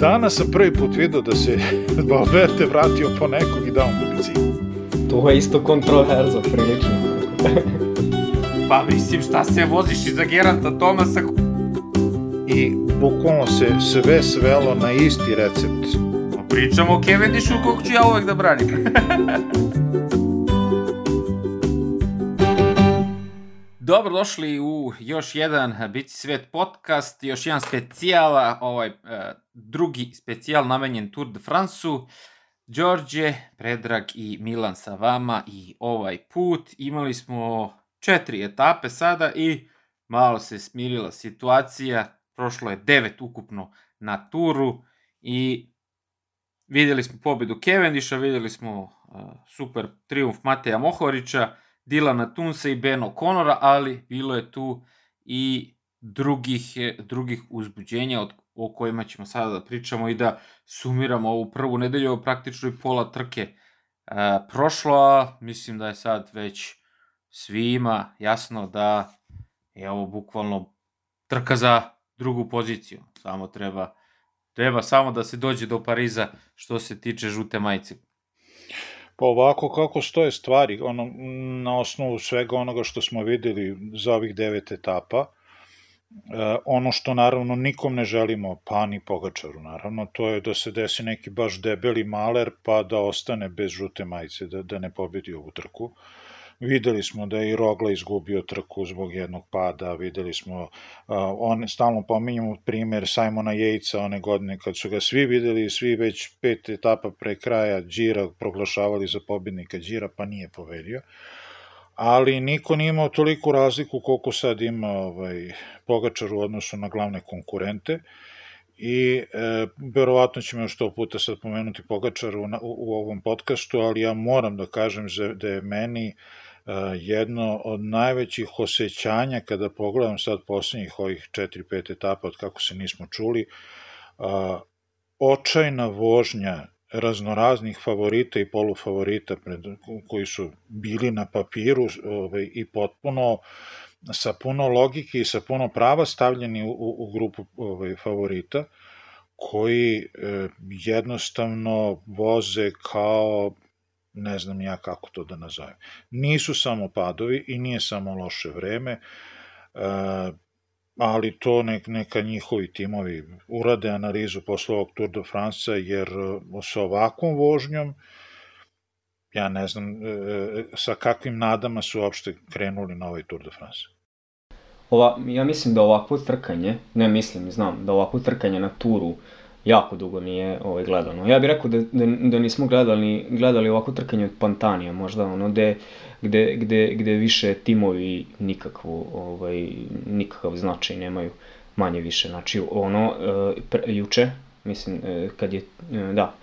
Danas sam prvi put vidio da se Valverde vratio po nekog i dao mu bicikl. To je isto kontroverzo, prilično. Pa mislim, šta se voziš iza Geranta Tomasa? I bukvalno se sve svelo na isti recept. Pričamo o Cavendishu kog ću ja uvek da branim. Dobrodošli u još jedan Bici svet podcast, još jedan specijal, ovaj uh, drugi specijal namenjen Tour de France-u. Đorđe, Predrag i Milan sa vama i ovaj put. Imali smo četiri etape sada i malo se smirila situacija, prošlo je devet ukupno na turu i videli smo pobedu Cavendisha, videli smo uh, super triumf Mateja Mohorića, Dilana Tunsa i Beno Konora, ali bilo je tu i drugih, drugih uzbuđenja od, o kojima ćemo sada da pričamo i da sumiramo ovu prvu nedelju, praktično i pola trke e, prošlo, a mislim da je sad već svima jasno da je ovo bukvalno trka za drugu poziciju. Samo treba, treba samo da se dođe do Pariza što se tiče žute majice. Pa ovako kako stoje stvari, ono, na osnovu svega onoga što smo videli za ovih devet etapa, e, ono što naravno nikom ne želimo, pa ni Pogačaru naravno, to je da se desi neki baš debeli maler pa da ostane bez žute majice, da, da ne pobedi ovu trku. Videli smo da je i Rogla izgubio trku zbog jednog pada, videli smo, uh, on, stalno pominjamo primer Simona Jejca one godine kad su ga svi videli, svi već pet etapa pre kraja Džira proglašavali za pobednika Džira, pa nije povedio ali niko nije imao toliku razliku koliko sad ima ovaj, Pogačar u odnosu na glavne konkurente. I e, verovatno ćemo još to puta sad pomenuti Pogačar u, u, u ovom podcastu, ali ja moram da kažem da je meni jedno od najvećih osjećanja kada pogledam sad poslednjih ovih 4-5 etapa od kako se nismo čuli, očajna vožnja raznoraznih favorita i polufavorita pred, koji su bili na papiru ovaj, i potpuno sa puno logike i sa puno prava stavljeni u, u grupu ovaj, favorita koji e, jednostavno voze kao ne znam ja kako to da nazovem. Nisu samo padovi i nije samo loše vreme, e, ali to nek, neka njihovi timovi urade analizu posle ovog Tour de France, jer e, sa ovakvom vožnjom, ja ne znam e, sa kakvim nadama su uopšte krenuli na ovaj Tour de France. Ova, ja mislim da ovakvo trkanje, ne mislim, znam, da ovakvo trkanje na turu jako dugo nije ovaj, gledano. Ja bih rekao da, da, da nismo gledali, gledali ovako trkanje od Pantanija, možda ono gde, gde, gde, gde više timovi nikakvu, ovaj, nikakav značaj nemaju, manje više. Znači ono, uh, pre, juče, mislim, uh, kad je, uh, da,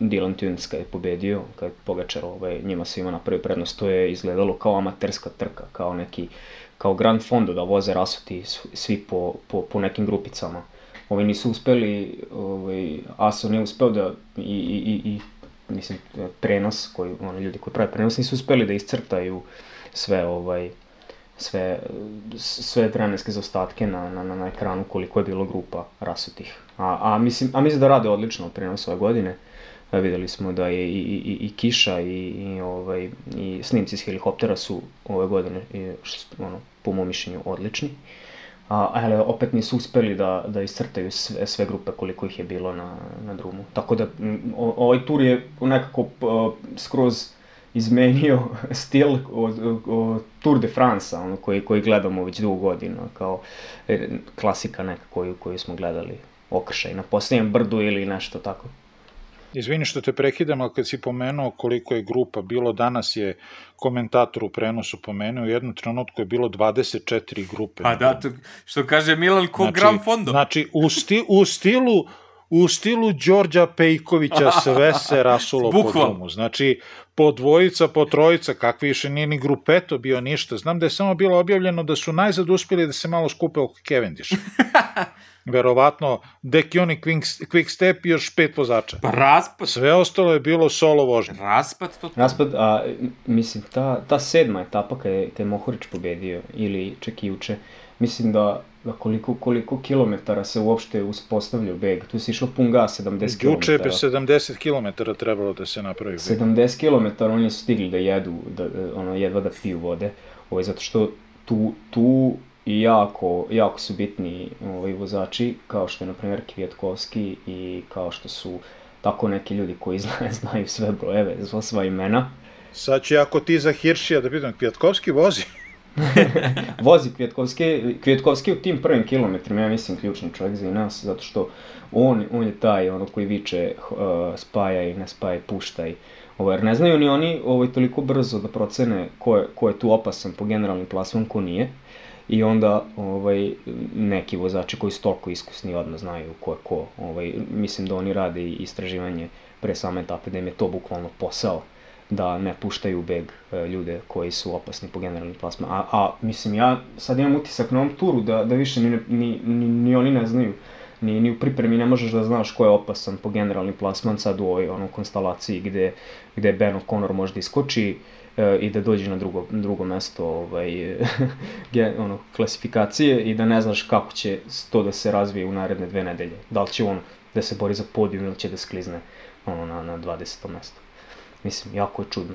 Dylan Tunes kad je pobedio, kad je Pogačar ovaj, njima svima napravio prednost, to je izgledalo kao amaterska trka, kao neki, kao Grand Fondo da voze rasuti svi po, po, po nekim grupicama ovaj, nisu uspeli, ovaj, Aso nije uspeo da i, i, i mislim, prenos, koji, oni ljudi koji prave prenos, nisu uspeli da iscrtaju sve, ovaj, sve, sve vremenske zaostatke na, na, na ekranu koliko je bilo grupa rasutih. A, a, mislim, a mislim da rade odlično prenos ove godine. E, videli smo da je i, i, i kiša i, i, ovaj, i snimci iz helikoptera su ove godine, i, ono, po mom mišljenju, odlični. Uh, a, ali opet nisu uspeli da, da iscrtaju sve, sve grupe koliko ih je bilo na, na drumu. Tako da o, ovaj tur je nekako uh, skroz izmenio stil od, od Tour de France, ono koji, koji gledamo već dugo godina, kao e, klasika neka koju, koju smo gledali okršaj na posljednjem brdu ili nešto tako. Izvini što te prekidam, ali kad si pomenuo koliko je grupa bilo, danas je komentator u prenosu pomenuo, u jednom trenutku je bilo 24 grupe. Pa da, to, što kaže Milan, ko znači, Gram Fondo. Znači, u, sti, u stilu u stilu Đorđa Pejkovića sve se rasulo po domu. Znači, po dvojica, po trojica, kakvi više nije ni grupeto bio ništa. Znam da je samo bilo objavljeno da su najzad uspjeli da se malo skupe oko Cavendisha. verovatno Dekioni Quick, quick Step i još pet vozača. Pa raspad. Sve ostalo je bilo solo vožnje. Raspad to. Raspad, a mislim, ta, ta sedma etapa kada je, kad je Mohorić pobedio, ili čak i uče, mislim da, da koliko, koliko kilometara se uopšte uspostavlja beg. Tu se išlo pun gas, 70 km. Juče je 70 km trebalo da se napravi beg. 70 km oni su stigli da jedu, da, ono, jedva da piju vode, ovaj, zato što tu, tu i jako, jako su bitni ovaj, vozači, kao što je, na primjer, Kvijetkovski i kao što su tako neki ljudi koji znaju, znaju sve brojeve, sva imena. Sad ću ako ti za Hiršija da pitam, Kvijetkovski vozi? vozi Kvijetkovski, Kvijetkovski u tim prvim kilometrima, ja mislim, ključni čovjek za nas, zato što on, on je taj ono koji viče uh, spajaj, ne spajaj, puštaj. Ovo, jer ne znaju ni oni ovo, toliko brzo da procene ko je, ko je tu opasan po generalnim plasman, ko nije. I onda ovaj, neki vozači koji su toliko iskusni odmah znaju ko je ko. Ovaj, mislim da oni rade i istraživanje pre same etape, da im je to bukvalno posao da ne puštaju beg e, ljude koji su opasni po generalnim plasma. A, a mislim, ja sad imam utisak na ovom turu da, da više ni, ni, ni, ni oni ne znaju, ni, ni u pripremi ne možeš da znaš ko je opasan po generalni plasman sad u ovoj ono, konstelaciji gde, gde Ben O'Connor može da iskoči e, i da dođe na drugo, drugo mesto ovaj, ono, klasifikacije i da ne znaš kako će to da se razvije u naredne dve nedelje. Da li će on da se bori za podijum ili će da sklizne ono, na, na 20. mesto. Mislim, jako je čudno.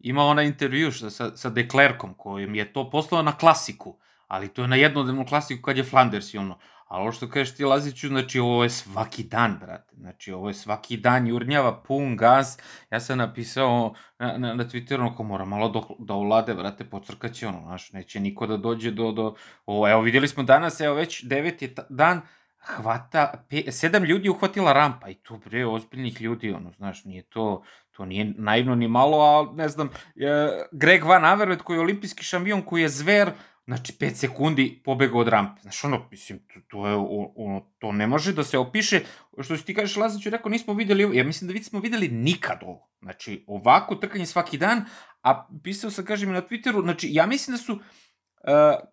Ima ona intervju sa, sa Deklerkom kojim je to poslao na klasiku, ali to je na jednodnevnu klasiku kad je Flanders i ono. Ali ovo što kažeš ti Laziću, znači ovo je svaki dan, brate. Znači ovo je svaki dan, jurnjava, pun gas. Ja sam napisao na, na, na Twitteru, ako mora malo do, da ulade, brate, pocrkaće ono, znaš, neće niko da dođe do, do, ovo, evo videli smo danas, evo već devet je dan, hvata, pe, sedam ljudi uhvatila rampa i to bre, ozbiljnih ljudi, ono, znaš, nije to, to nije naivno ni malo, a ne znam, e, Greg Van Avermaet koji je olimpijski šampion, koji je zver, znači 5 sekundi pobega od rampe. Znaš, ono, mislim, to, to je, ono, to ne može da se opiše, što ti kažeš, Laziću, rekao, nismo videli ovo, ja mislim da nismo videli nikad ovo. Znači, ovako trkanje svaki dan, a pisao sam, kažem, na Twitteru, znači, ja mislim da su uh,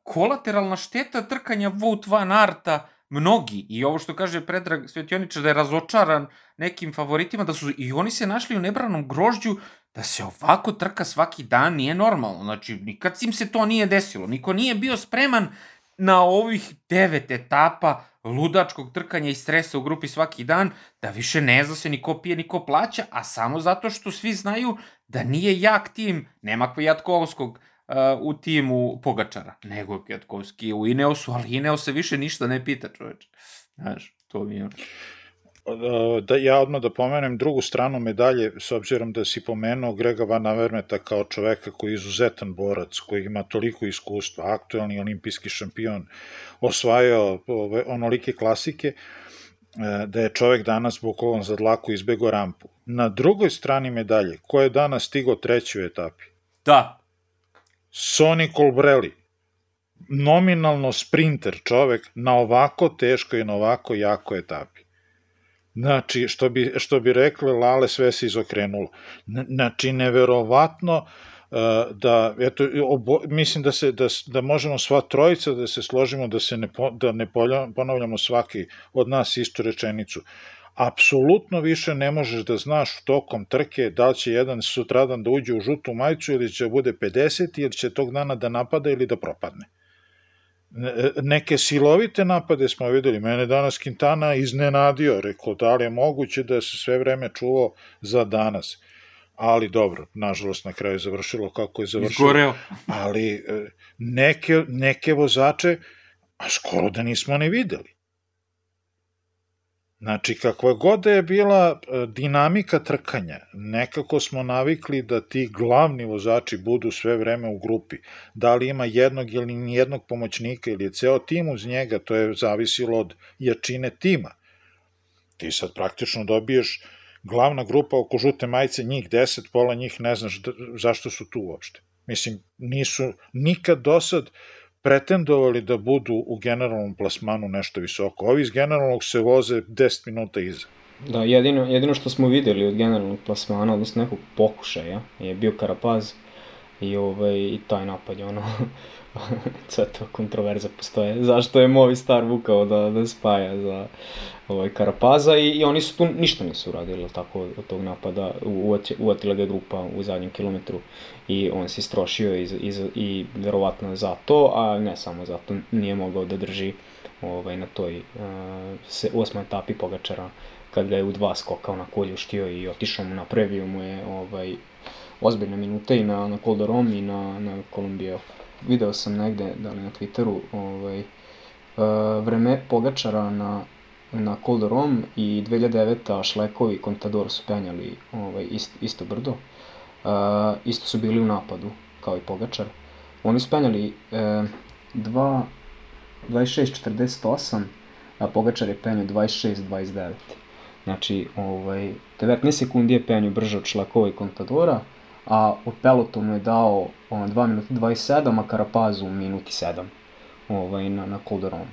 kolateralna šteta trkanja Vout Van Arta, mnogi, i ovo što kaže Predrag Svetioničar da je razočaran nekim favoritima, da su i oni se našli u nebranom grožđu, da se ovako trka svaki dan nije normalno. Znači, nikad im se to nije desilo. Niko nije bio spreman na ovih devet etapa ludačkog trkanja i stresa u grupi svaki dan, da više ne zna se ni ko pije, ni ko plaća, a samo zato što svi znaju da nije jak tim, nema Kvijatkovskog, u timu Pogačara, nego Kjatkovski u Ineosu, ali Ineos se više ništa ne pita, čoveč. Znaš, to mi je... Da, ja odmah da pomenem drugu stranu medalje, s obzirom da si pomenuo Grega Van Avermeta kao čoveka koji je izuzetan borac, koji ima toliko iskustva, aktuelni olimpijski šampion, osvajao ove, onolike klasike, e, da je čovek danas bukvalno za dlaku izbego rampu. Na drugoj strani medalje, ko je danas stigao treći u etapi? Da, Sonny Colbrelli, nominalno sprinter čovek na ovako teškoj i na ovako jako etapi. Znači, što bi, što bi rekli Lale, sve se izokrenulo. Znači, neverovatno uh, da, eto, obo, mislim da, se, da, da možemo sva trojica da se složimo, da se ne, da ne ponavljamo svaki od nas istu rečenicu apsolutno više ne možeš da znaš tokom trke da li će jedan sutradan da uđe u žutu majicu ili će da bude 50 ili će tog dana da napada ili da propadne. Neke silovite napade smo videli, mene danas Quintana iznenadio, rekao da li je moguće da se sve vreme čuvao za danas. Ali dobro, nažalost na kraju je završilo kako je završilo. Izgoreo. Ali e, neke, neke vozače, a skoro da nismo ne videli. Znači, kakva god da je bila e, dinamika trkanja, nekako smo navikli da ti glavni vozači budu sve vreme u grupi. Da li ima jednog ili nijednog pomoćnika ili je ceo tim uz njega, to je zavisilo od jačine tima. Ti sad praktično dobiješ glavna grupa oko žute majice, njih deset, pola njih ne znaš zašto su tu uopšte. Mislim, nisu nikad do sad pretendovali da budu u generalnom plasmanu nešto visoko. Ovi iz generalnog se voze 10 minuta iza. Da, jedino, jedino što smo videli od generalnog plasmana, odnosno nekog pokušaja, je bio Karapaz, i, ovaj, i taj napad je ono, sve to kontroverza postoje. Zašto je Movi Star vukao da, da spaja za ovaj, Karapaza i, i oni su tu ništa nisu uradili tako od tog napada. Uvatila ga grupa u zadnjem kilometru i on se istrošio i, i, i verovatno za to, a ne samo zato, nije mogao da drži ovaj, na toj uh, se, osmoj etapi Pogačara kad ga je u dva skoka onako oljuštio i otišao mu napravio mu je ovaj, ozbiljne minute i na, na Col i na, na Kolumbije. Video sam negde, da li na Twitteru, ovaj, uh, vreme Pogačara na, na Col i 2009. Šlekovi i Contador su penjali ovaj, ist, isto brdo. Uh, isto su bili u napadu, kao i Pogačar. Oni su penjali uh, 2, 26-48, a Pogačar je penio 26-29. Znači, ovaj, 19 sekundi je penio brže od Šlakova i Contadora, a u pelotonu je dao on, 2 minuta 27, a Karapazu minuti 7 ovaj, na, na Calderon.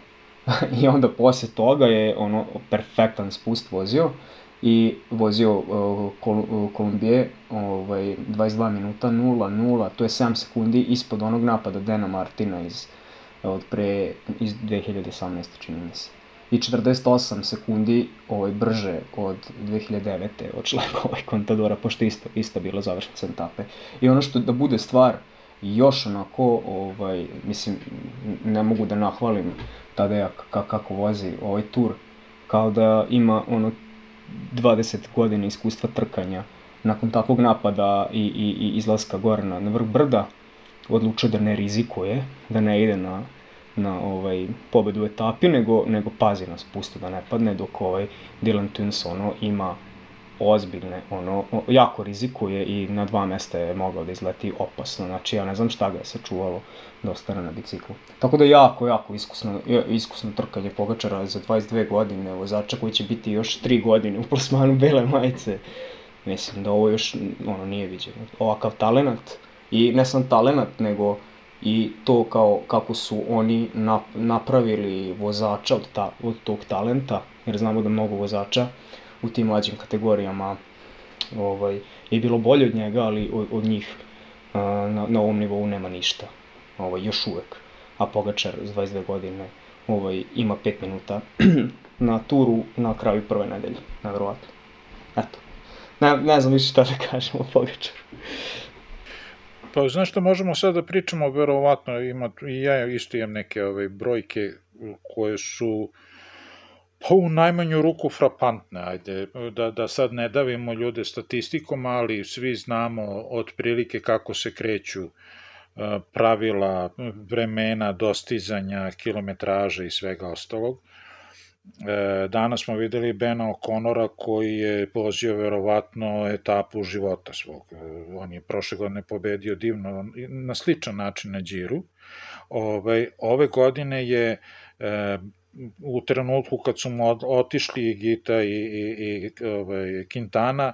I onda posle toga je ono perfektan spust vozio i vozio uh, Kol uh, Kolumbije ovaj, 22 minuta 0-0, to je 7 sekundi ispod onog napada Dena Martina iz, od pre, iz 2018. čini mi se i 48 sekundi ovaj, brže od 2009. od čleka ovaj kontadora, pošto isto, isto bilo završnica etape. I ono što da bude stvar još onako, ovaj, mislim, ne mogu da nahvalim Tadeja kako vozi ovaj tur, kao da ima ono 20 godina iskustva trkanja. Nakon takvog napada i, i, i izlaska gore na, na vrh brda, odlučio da ne rizikuje, da ne ide na na ovaj pobedu u etapi, nego, nego pazi na spustu da ne padne, dok ovaj Dylan Tunes ono ima ozbiljne, ono, jako rizikuje i na dva mesta je mogao da izleti opasno, znači ja ne znam šta ga je sačuvalo da ostane na biciklu. Tako da jako, jako iskusno, iskusno trkanje Pogačara za 22 godine, vozača koji će biti još 3 godine u plasmanu bele majice. Mislim da ovo još ono nije viđeno. Ovakav talenat i ne sam talenat, nego i to kao kako su oni napravili vozača od, ta, od tog talenta, jer znamo da mnogo vozača u tim mlađim kategorijama ovaj, je bilo bolje od njega, ali od, od njih na, na ovom nivou nema ništa, ovaj, još uvek. A Pogačar s 22 godine ovaj, ima 5 minuta na turu na kraju prve nedelje, nevjerovatno. Eto, ne, ne znam više šta da kažem o Pogačaru. Pa znaš što možemo sad da pričamo, verovatno ima, i ja isto imam neke ove ovaj, brojke koje su pa u najmanju ruku frapantne, ajde, da, da sad ne davimo ljude statistikom, ali svi znamo otprilike kako se kreću pravila, vremena, dostizanja, kilometraža i svega ostalog. E, danas smo videli Bena O'Connora koji je vozio verovatno etapu života svog. E, on je prošle godine pobedio divno na sličan način na Điru. Ove, ove godine je e, u trenutku kad su mu otišli Gita i, i, i ove, Quintana,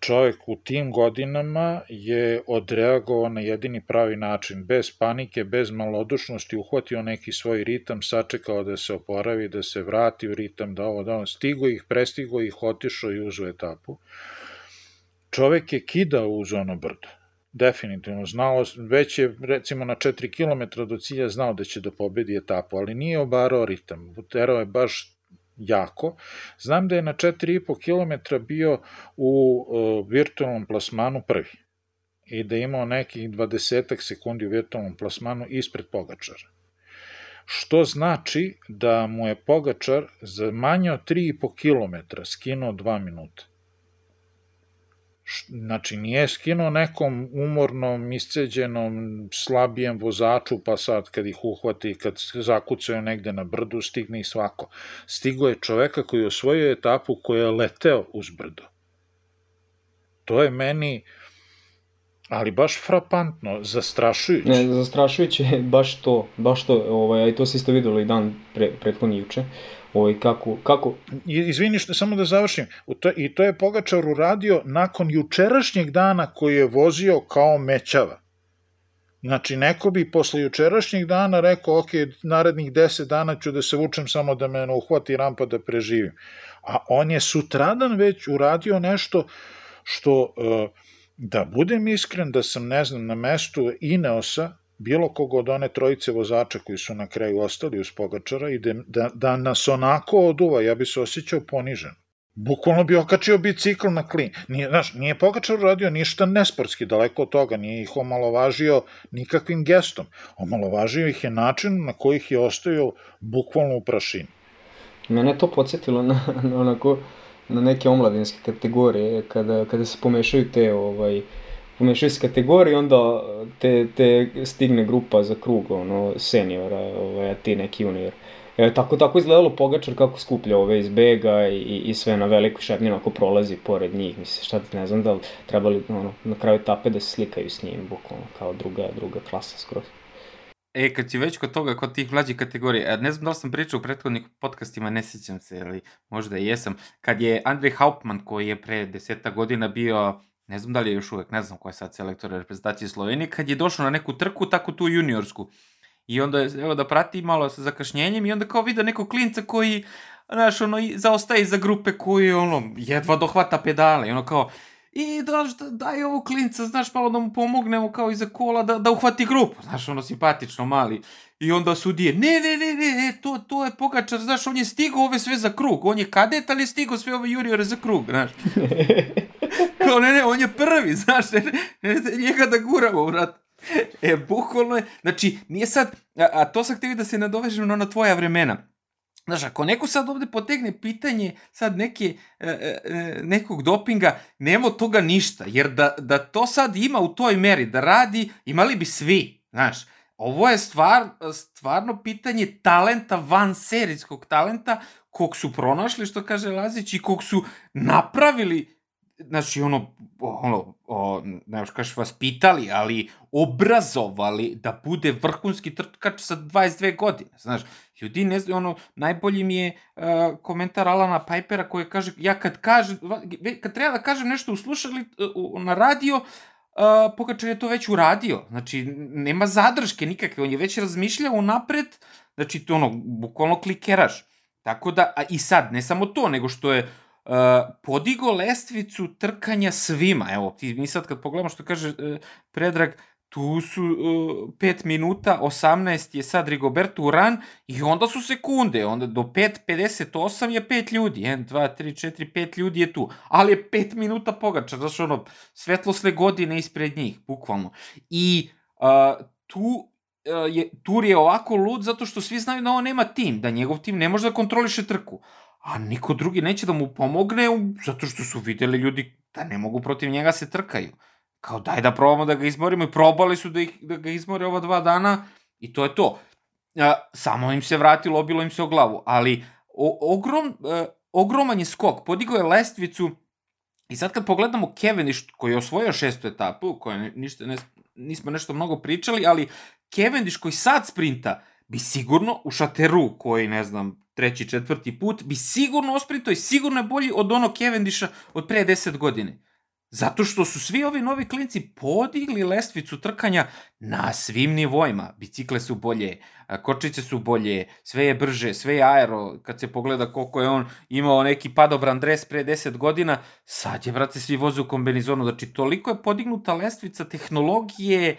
čovek u tim godinama je odreagovao na jedini pravi način, bez panike, bez malodušnosti, uhvatio neki svoj ritam, sačekao da se oporavi, da se vrati u ritam, da ovo, da on stigo ih, prestigo ih, otišao i uzu etapu. Čovek je kidao uz ono brdo. Definitivno, znao, već je recimo na 4 km do cilja znao da će da pobedi etapu, ali nije obarao ritam. Terao je baš jako. Znam da je na 4,5 km bio u uh, virtualnom plasmanu prvi i da je imao nekih 20 sekundi u virtualnom plasmanu ispred Pogačara. Što znači da mu je Pogačar za manje od 3,5 km skinuo 2 minuta. Znači, nije skinuo nekom umornom, isceđenom, slabijem vozaču, pa sad kad ih uhvati, kad zakucaju negde na brdu, stigne i svako. Stigo je čoveka koji je osvojio etapu koja je leteo uz brdo. To je meni, ali baš frapantno, zastrašujuće. Ne, zastrašujuće je baš to, baš to, ovaj, i to se isto videlo i dan pre, prethodni juče. Ovaj, kako, kako... Izvini što samo da završim. To, I to je Pogačar uradio nakon jučerašnjeg dana koji je vozio kao mećava. Znači, neko bi posle jučerašnjeg dana rekao, ok, narednih 10 dana ću da se vučem samo da me uhvati rampa da preživim. A on je sutradan već uradio nešto što uh, Da budem iskren da sam, ne znam, na mestu Ineosa, bilo kog od one trojice vozača koji su na kraju ostali uz Pogačara i da, da, da nas onako oduva, ja bi se osjećao ponižen. Bukvalno bi okačio bicikl na klin. Nije, znaš, nije Pogačar uradio ništa nesportski, daleko od toga, nije ih omalovažio nikakvim gestom. Omalovažio ih je način na koji ih je ostavio bukvalno u prašini. Mene to podsjetilo na, na onako na neke omladinske kategorije, kada, kada se pomešaju te, ovaj, pomešaju se kategorije, onda te, te stigne grupa za krug, ono, seniora, ovaj, a ti neki junior. E, tako, tako izgledalo Pogačar kako skuplja ove iz bega i, i sve na veliku šepnjinu ako prolazi pored njih. Mislim, šta ne znam da li trebali ono, na kraju etape da se slikaju s njim, bukvalno, kao druga, druga klasa skroz. E, kad si već kod toga, kod tih mlađih kategorija, ne znam da li sam pričao u prethodnih podcastima, ne sjećam se, ali možda i jesam, kad je Andrej Hauptmann, koji je pre deseta godina bio, ne znam da li je još uvek, ne znam ko je sad selektor reprezentacije Slovenije, kad je došao na neku trku, tako tu juniorsku, i onda je, evo da prati malo sa zakašnjenjem i onda kao vide nekog klinca koji, znaš, ono, zaostaje za grupe koji, ono, jedva dohvata pedale, i ono kao, i da, daj ovo klinca, znaš, malo da mu pomognemo kao iza kola da, da uhvati grupu, znaš, ono simpatično mali. I onda sudije, ne, ne, ne, ne, ne, to, to je Pogačar, znaš, on je stigao ove sve za krug, on je kadet, ali je stigao sve ove juniore za krug, znaš. kao, ne, ne, on je prvi, znaš, ne, ne, ne, njega da guramo, vrat. E, bukvalno je, znači, nije sad, a, a to sam htio da se nadovežem na tvoja vremena Znaš, ako neko sad ovde potegne pitanje sad neke, e, e, e, nekog dopinga, nema od toga ništa, jer da, da to sad ima u toj meri, da radi, imali bi svi, znaš. Ovo je stvar, stvarno pitanje talenta, van serijskog talenta, kog su pronašli, što kaže Lazić, i kog su napravili znači ono, ono, o, ne još kažeš vaspitali, ali obrazovali da bude vrhunski trkač sa 22 godine, znaš, ljudi ne znaju, ono, najbolji mi je uh, komentar Alana Pipera koji kaže, ja kad kažem, kad treba da kažem nešto u slušali, uh, na radio, uh, Pogačar je to već uradio, znači, nema zadrške nikakve, on je već razmišljao napred, znači, to ono, bukvalno klikeraš, tako da, a i sad, ne samo to, nego što je Uh, podigo lestvicu trkanja svima. Evo, ti mi sad kad pogledamo što kaže uh, Predrag, tu su uh, 5 minuta, 18 je sad Rigoberto Uran i onda su sekunde, onda do 5.58 je 5 ljudi, 1, 2, 3, 4, 5 ljudi je tu, ali je 5 minuta pogača, znaš ono, svetlosle godine ispred njih, bukvalno. I uh, tu uh, je, Tur je ovako lud zato što svi znaju da on nema tim, da njegov tim ne može da kontroliše trku a niko drugi neće da mu pomogne zato što su videli ljudi da ne mogu protiv njega se trkaju. Kao daj da probamo da ga izmorimo i probali su da, ih, da ga izmore ova dva dana i to je to. A, samo im se vratilo, obilo im se o glavu, ali o, ogrom, a, ogroman je skok, podigao je lestvicu i sad kad pogledamo Cavendish koji je osvojio šestu etapu, o kojoj ništa, ne, nismo nešto mnogo pričali, ali Cavendish koji sad sprinta, bi sigurno u šateru koji, ne znam, treći, četvrti put, bi sigurno osprintao i sigurno je bolji od onog Cavendisha od pre 10 godine. Zato što su svi ovi novi klinci podigli lestvicu trkanja na svim nivoima. Bicikle su bolje, kočice su bolje, sve je brže, sve je aero. Kad se pogleda koliko je on imao neki padobran dres pre 10 godina, sad je, brate, svi voze u kombinizonu. Znači, toliko je podignuta lestvica tehnologije,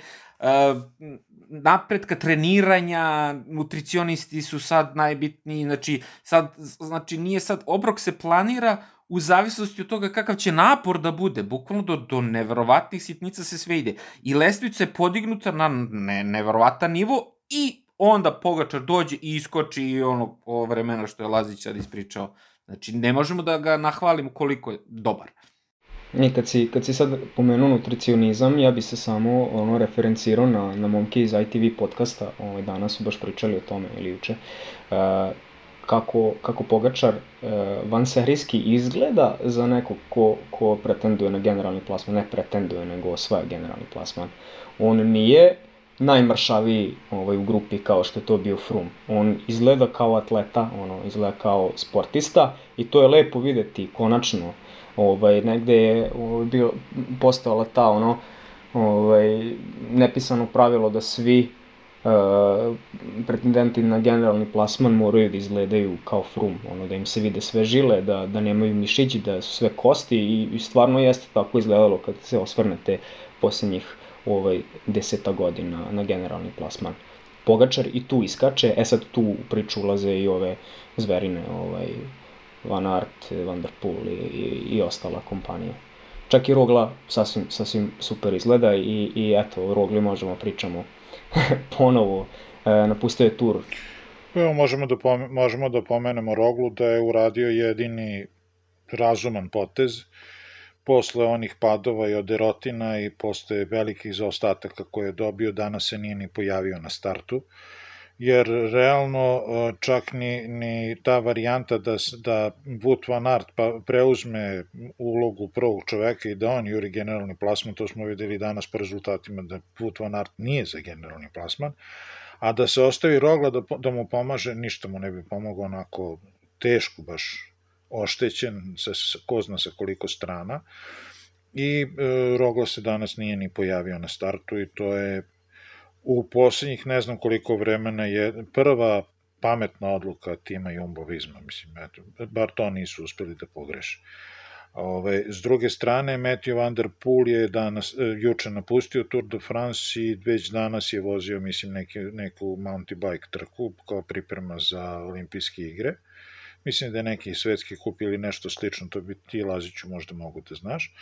napretka treniranja, nutricionisti su sad najbitniji, znači, sad, znači nije sad, obrok se planira u zavisnosti od toga kakav će napor da bude, bukvalno do, do neverovatnih sitnica se sve ide. I lestvica je podignuta na ne, neverovatan nivo i onda Pogačar dođe i iskoči i ono, ovo vremena što je Lazić sad ispričao. Znači, ne možemo da ga nahvalimo koliko je dobar. I kad si, kad si sad pomenuo nutricionizam, ja bi se samo ono, referencirao na, na momke iz ITV podcasta, ovaj, danas su baš pričali o tome ili juče, uh, kako, kako Pogačar uh, vanserijski izgleda za nekog ko, ko pretenduje na generalni plasman, ne pretenduje, nego osvaja generalni plasman. On nije najmršaviji ovaj, u grupi kao što je to bio Frum. On izgleda kao atleta, ono, izgleda kao sportista i to je lepo videti konačno ovaj, negde je ovaj, bio, postojala ta ono, ovaj, nepisano pravilo da svi pretendenti na generalni plasman moraju da izgledaju kao frum, ono, da im se vide sve žile, da, da nemaju mišići, da su sve kosti i, i stvarno jeste tako izgledalo kad se osvrnete posljednjih ovaj, deseta godina na generalni plasman. Pogačar i tu iskače, e sad tu u priču ulaze i ove zverine, ovaj, Van Aert, Van der Poel i, i, i ostala kompanija. Čak i Rogla sasvim, sasvim super izgleda i, i eto, o Rogli možemo pričamo ponovo. E, napustio je tur. Evo, možemo da, pome, možemo da pomenemo Roglu da je uradio jedini razuman potez posle onih padova i od erotina i posle velikih zaostataka koje je dobio, danas se nije ni pojavio na startu. Uh, jer realno e, čak ni, ni ta varijanta da, da Wout van Aert pa preuzme ulogu prvog čoveka i da on juri generalni plasman, to smo videli danas po rezultatima da Wout van Aert nije za generalni plasman, a da se ostavi Rogla da, da mu pomaže, ništa mu ne bi pomogao onako teško baš oštećen, sa, sa, ko zna sa koliko strana, i e, Rogla se danas nije ni pojavio na startu i to je u poslednjih ne znam koliko vremena je prva pametna odluka tima Jumbo-Visma, mislim, eto, bar to nisu uspeli da pogreše. Ove, s druge strane, Matthew Van Der Poel je danas, e, juče napustio Tour de France i već danas je vozio, mislim, neki, neku mountain bike trku kao priprema za olimpijske igre. Mislim da je neki svetski kup ili nešto slično, to bi ti Laziću možda mogu da znaš.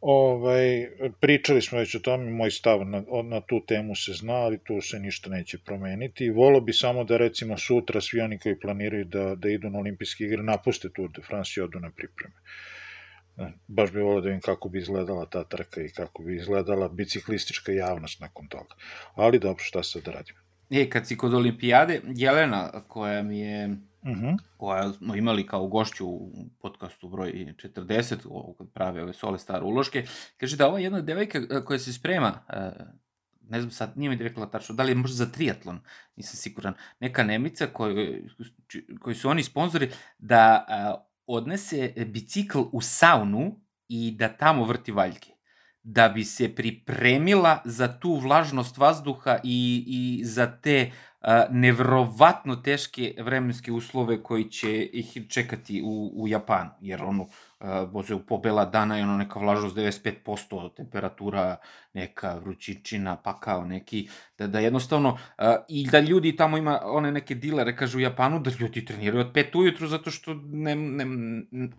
Ovaj, pričali smo već o tome, moj stav na, na tu temu se zna, ali tu se ništa neće promeniti. Volo bi samo da recimo sutra svi oni koji planiraju da, da idu na olimpijske igre napuste Tour de France i odu na pripreme. E, baš bi volio da vidim kako bi izgledala ta trka i kako bi izgledala biciklistička javnost nakon toga. Ali dobro, šta sad da radimo? E, kad si kod olimpijade, Jelena, koja mi je uh mhm. -huh. koja smo imali kao gošću u podcastu broj 40, kad prave ove sole stare uloške, kaže da ova jedna devojka e, koja se sprema, e, ne znam sad, nije mi rekla tačno, da li je možda za triatlon, nisam siguran, neka Nemica koju, koji su oni sponzori, da e, odnese bicikl u saunu i da tamo vrti valjke da bi se pripremila za tu vlažnost vazduha i, i za te nevrovatno teške vremenske uslove koji će ih čekati u, u Japanu, jer ono, boze u pobela dana je ono neka vlažnost 95%, temperatura neka vrućičina, pa kao neki, da, da jednostavno, i da ljudi tamo ima one neke dilere, kaže u Japanu, da ljudi treniraju od 5 ujutru zato što ne, ne,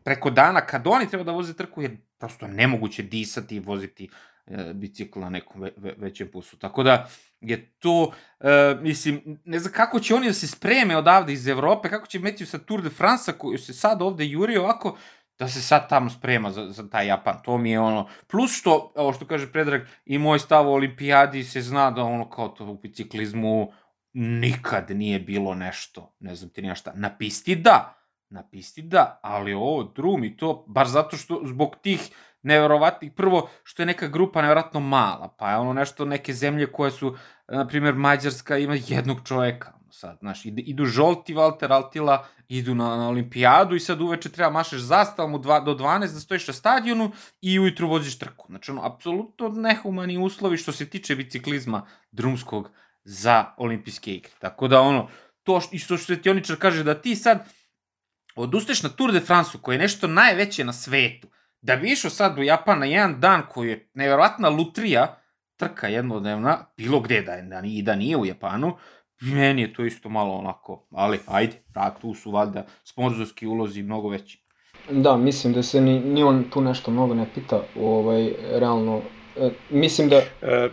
preko dana kad oni treba da voze trku je prosto nemoguće disati i voziti e, bicikl na nekom ve, ve, većem pusu. Tako da, je to, uh, mislim, ne znam kako će oni da se spreme odavde iz Evrope, kako će Matthew sa Tour de France koju se sad ovde juri ovako, da se sad tamo sprema za, za taj Japan. To mi je ono, plus što, ovo što kaže Predrag, i moj stav o olimpijadi se zna da ono kao to u biciklizmu nikad nije bilo nešto, ne znam ti nija šta, na pisti da, na pisti da, ali ovo drum i to, baš zato što zbog tih neverovatnih, prvo što je neka grupa neverovatno mala, pa je ono nešto, neke zemlje koje su, na primjer, Mađarska ima jednog čoveka, sad, znaš, idu žolti Walter Altila, idu na, na olimpijadu i sad uveče treba mašeš zastavom dva, do 12 da stojiš na stadionu i ujutru voziš trku. Znači, ono, apsolutno nehumani uslovi što se tiče biciklizma drumskog za olimpijske igre. Tako da, ono, to što, i što svetioničar kaže da ti sad odusteš na Tour de France, koji je nešto najveće na svetu, da bi išao sad u Japan na jedan dan koji je neverovatna lutrija, trka jednodnevna, bilo gde da je, da nije, da nije u Japanu, meni je to isto malo onako, ali ajde, da, tu su valjda sponzorski ulozi mnogo veći. Da, mislim da se ni, ni on tu nešto mnogo ne pita, ovaj, realno, e, mislim da... E,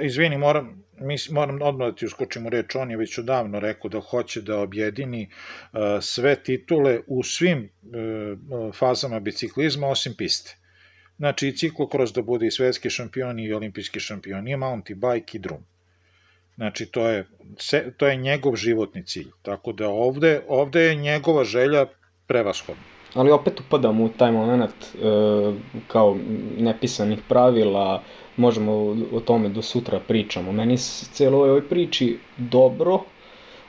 izvini, moram, mis, moram odmah da ti uskočim u reč, on je već odavno rekao da hoće da objedini uh, sve titule u svim uh, fazama biciklizma osim piste. Znači i ciklokros da bude i svetski šampion i olimpijski šampion, i mountain bike i drum. Znači to je, to je njegov životni cilj. Tako da ovde, ovde je njegova želja prevashodna. Ali opet upadam u taj moment e, kao nepisanih pravila, možemo o tome do sutra pričamo. Meni se cijelo ovoj priči dobro,